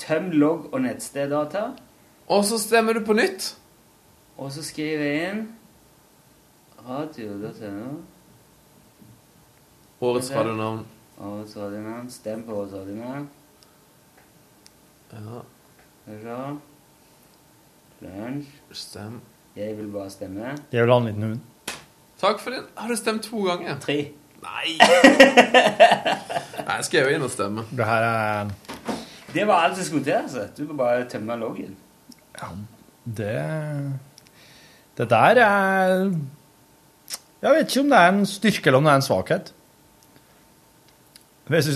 tøm logg og nettsteddata. Og så stemmer du på nytt. Og så skriver jeg inn radio.no. Årets radionavn. Årets radionavn. Stem på årets radionavn. Ja, Skal du se. Lunsj. stem. Jeg vil bare stemme. Jeg vil ha en liten hund. Takk for den. Har du stemt to ganger? Tre. Nei! Nei, jeg skal jo inn og stemme. Det her er Det var alt jeg skulle til. altså. Du må bare tømme loggen. Det Det der er Jeg vet ikke om det er en styrke eller om det er en svakhet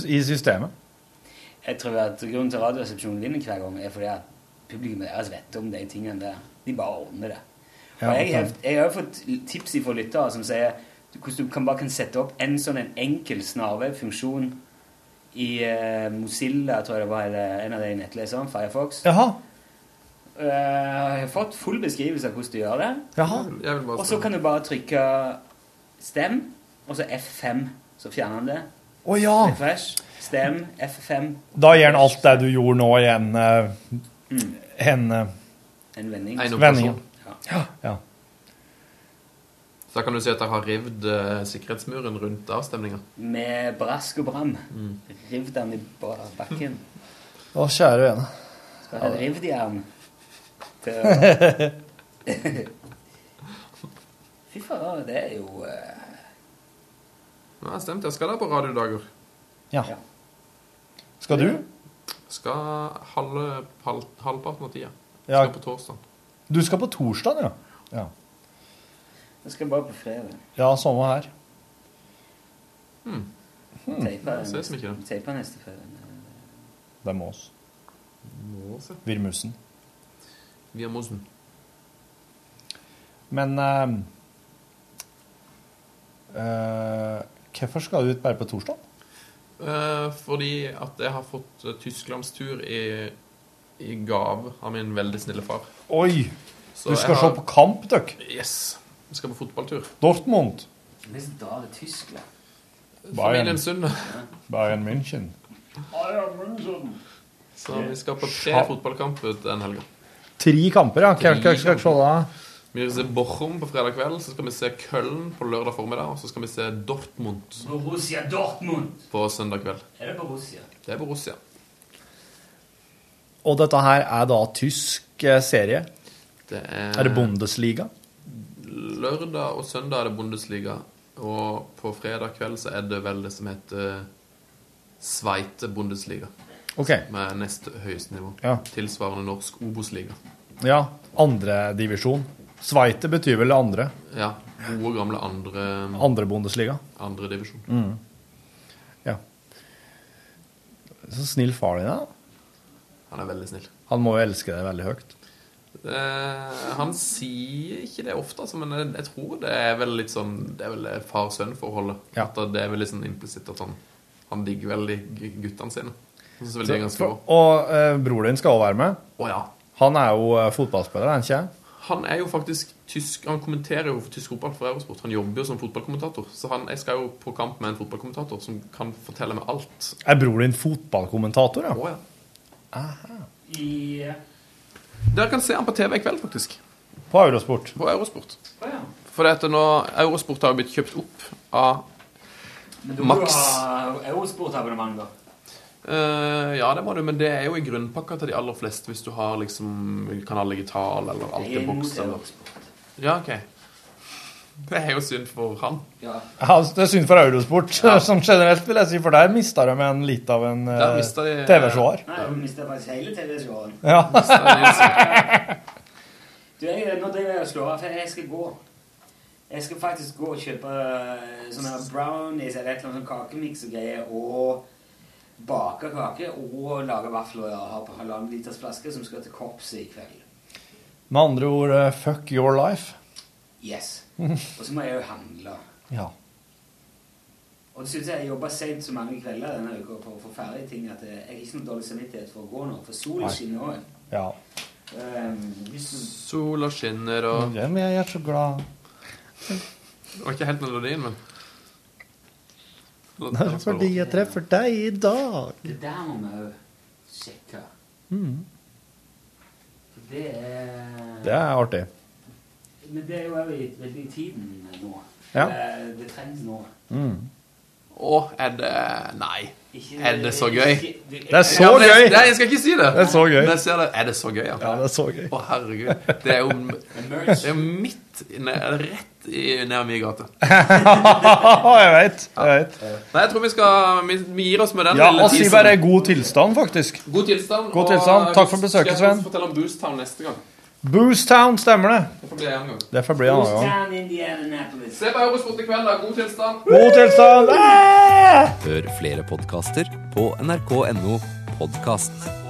i systemet. Jeg tror at Grunnen til at Radioresepsjonen vinner hver gang, er fordi at publikum deres vet om de tingene der. De bare ordner det. Og jeg, har- jeg har fått tips fra lyttere som sier hvordan du kan bare kan sette opp en sånn en enkel snarveifunksjon i uh, Mozilla, tror jeg det var, eller en av de nettleserne, Firefox. Jaha. Uh, jeg har fått full beskrivelse av hvordan du gjør det. Jaha. Og så kan du bare trykke stem, og så F5, så fjerner han det. Å ja. Refresh, stem, F5. Da gjør han alt det du gjorde nå i en mm. en eh, En vending. En vending. Ja. Ja. ja. Så da kan du si at dere har rivd uh, sikkerhetsmuren rundt avstemninga. Med brask og bram. Rivd den i bakken. Å, kjære vene. Skal ha Ja rivdjern til å Fy faen, det er jo eh, stemt. jeg. Skal der på radiodager. Ja. Skal du? Skal halve, halv, halvparten av tida. Ja. Skal på torsdag. Du skal på torsdag, ja. ja. Jeg skal bare på fredag. Ja, samme her. Teipa det ses ikke, neste, teipa neste fredag. Det er Mås. Mås, ja. Virmussen. Via Mosen. Men eh, Hvorfor skal du ut bare på torsdag? Eh, fordi at jeg har fått eh, tysklandstur i, i gave av min veldig snille far. Oi! Så du skal jeg se på kamp, dere. Yes. Vi skal på fotballtur. Dortmund. Hvis da er det Tyskland. Familien Sund. Bayern München. Så vi skal på tre fotballkamper den helga. Tre kamper, ja. Hva hva skal dere se da? Vi skal se Bochum på fredag kveld, så skal vi se Køln på lørdag formiddag, og så skal vi se Dortmund Borussia Dortmund. på søndag kveld. Er det Borussia? Det er Borussia. Og dette her er da tysk eh, serie? Det er, Er det Bundesliga? Lørdag og søndag er det Bundesliga, og på fredag kveld så er det vel det som heter Sveite Bundesliga. Ok. Med nest høyeste nivå. Ja. Tilsvarende norsk Obos-liga. Ja. Andredivisjon. Sveite betyr vel andre. Ja. Gode, gamle andre, Andre Bundesliga. andre divisjon. Mm. Ja. Så snill far din er. Han er veldig snill. Han må jo elske deg veldig høyt. Eh, han sier ikke det ofte, altså, men jeg, jeg tror det er vel litt sånn Det er vel far-sønn-forholdet. Ja. Det er vel litt sånn implisitt at han, han digger veldig guttene sine. Bra. Og eh, bror din skal også være med. Å ja. Han er jo eh, fotballspiller, er han ikke? Han er jo faktisk tysk Han kommenterer jo for tysk fotball for Eurosport. Han jobber jo som fotballkommentator. Så han, jeg skal jo på kamp med en fotballkommentator som kan fortelle meg alt. Er bror din fotballkommentator, ja? Å ja. Yeah. Dere kan se han på TV i kveld, faktisk. På Eurosport. På Eurosport. Oh, ja. For det at nå, Eurosport har jo blitt kjøpt opp av Max. Men du må jo ha Eurosport-abonnement, da. Eh, ja, det må du, men det er jo i grunnpakka til de aller fleste hvis du har liksom Kanal Digital eller alt i Alltid Boks. Ja, OK. Det er jo synd for han. Ja. Ja, det er synd for Eurosport, som generelt vil jeg si, for der mista de en litt av en eh, mistet de- TV-seer. Nei, de mista faktisk hele TV-seeren. Ja. Du, jeg, nå driver jeg og slår av, for jeg skal gå. Jeg skal faktisk gå og kjøpe eh, sånne brownies eller et eller annet sånn kakemiks og greier, og bake kake og lage vafler og ha på halvannen liters flaske som skal til korpset i kveld. Med andre ord eh, fuck your life. Yes. Og så må jeg jo handle. Ja. Og dessuten har jeg jobba seint så mange kvelder denne uka på å få ferdig ting at jeg har ikke noe dårlig samvittighet for å gå nå, for solen skinner òg. ja. Um, hvis Sola skinner og Men jeg er så glad. Det var ikke helt melodien, men Det er fordi jeg treffer deg i dag. Det der må vi òg sjekke. Mm. Det er Det er artig. Men det er jo òg veldig i tiden nå. Ja. Det, det trengs nå. Mm. Å, er det Nei. Ikke- Er det så gøy? ikke- Det er så Ja, gøy! Nei, jeg skal ikke si det. Det er så gøy. Men jeg ser det. Er det så gøy, ja? Ja, det er så gøy. Å, herregud. Det er jo, det er jo midt rett i ned min gate. jeg veit. Jeg vet. Nei, jeg tror vi skal Vi, vi gir oss med den Ja, og si bare god tilstand, faktisk. God tilstand. God og. Takk for besøket, Svein. skal jeg fortelle om Boostown neste gang. Boostown, stemmer det. Det får bli en gang. Det får bli en annen gang. Se på Eurosport i kveld, da. God tilstand. God tilstand! Ah! Hør flere podkaster på nrk.no podkast.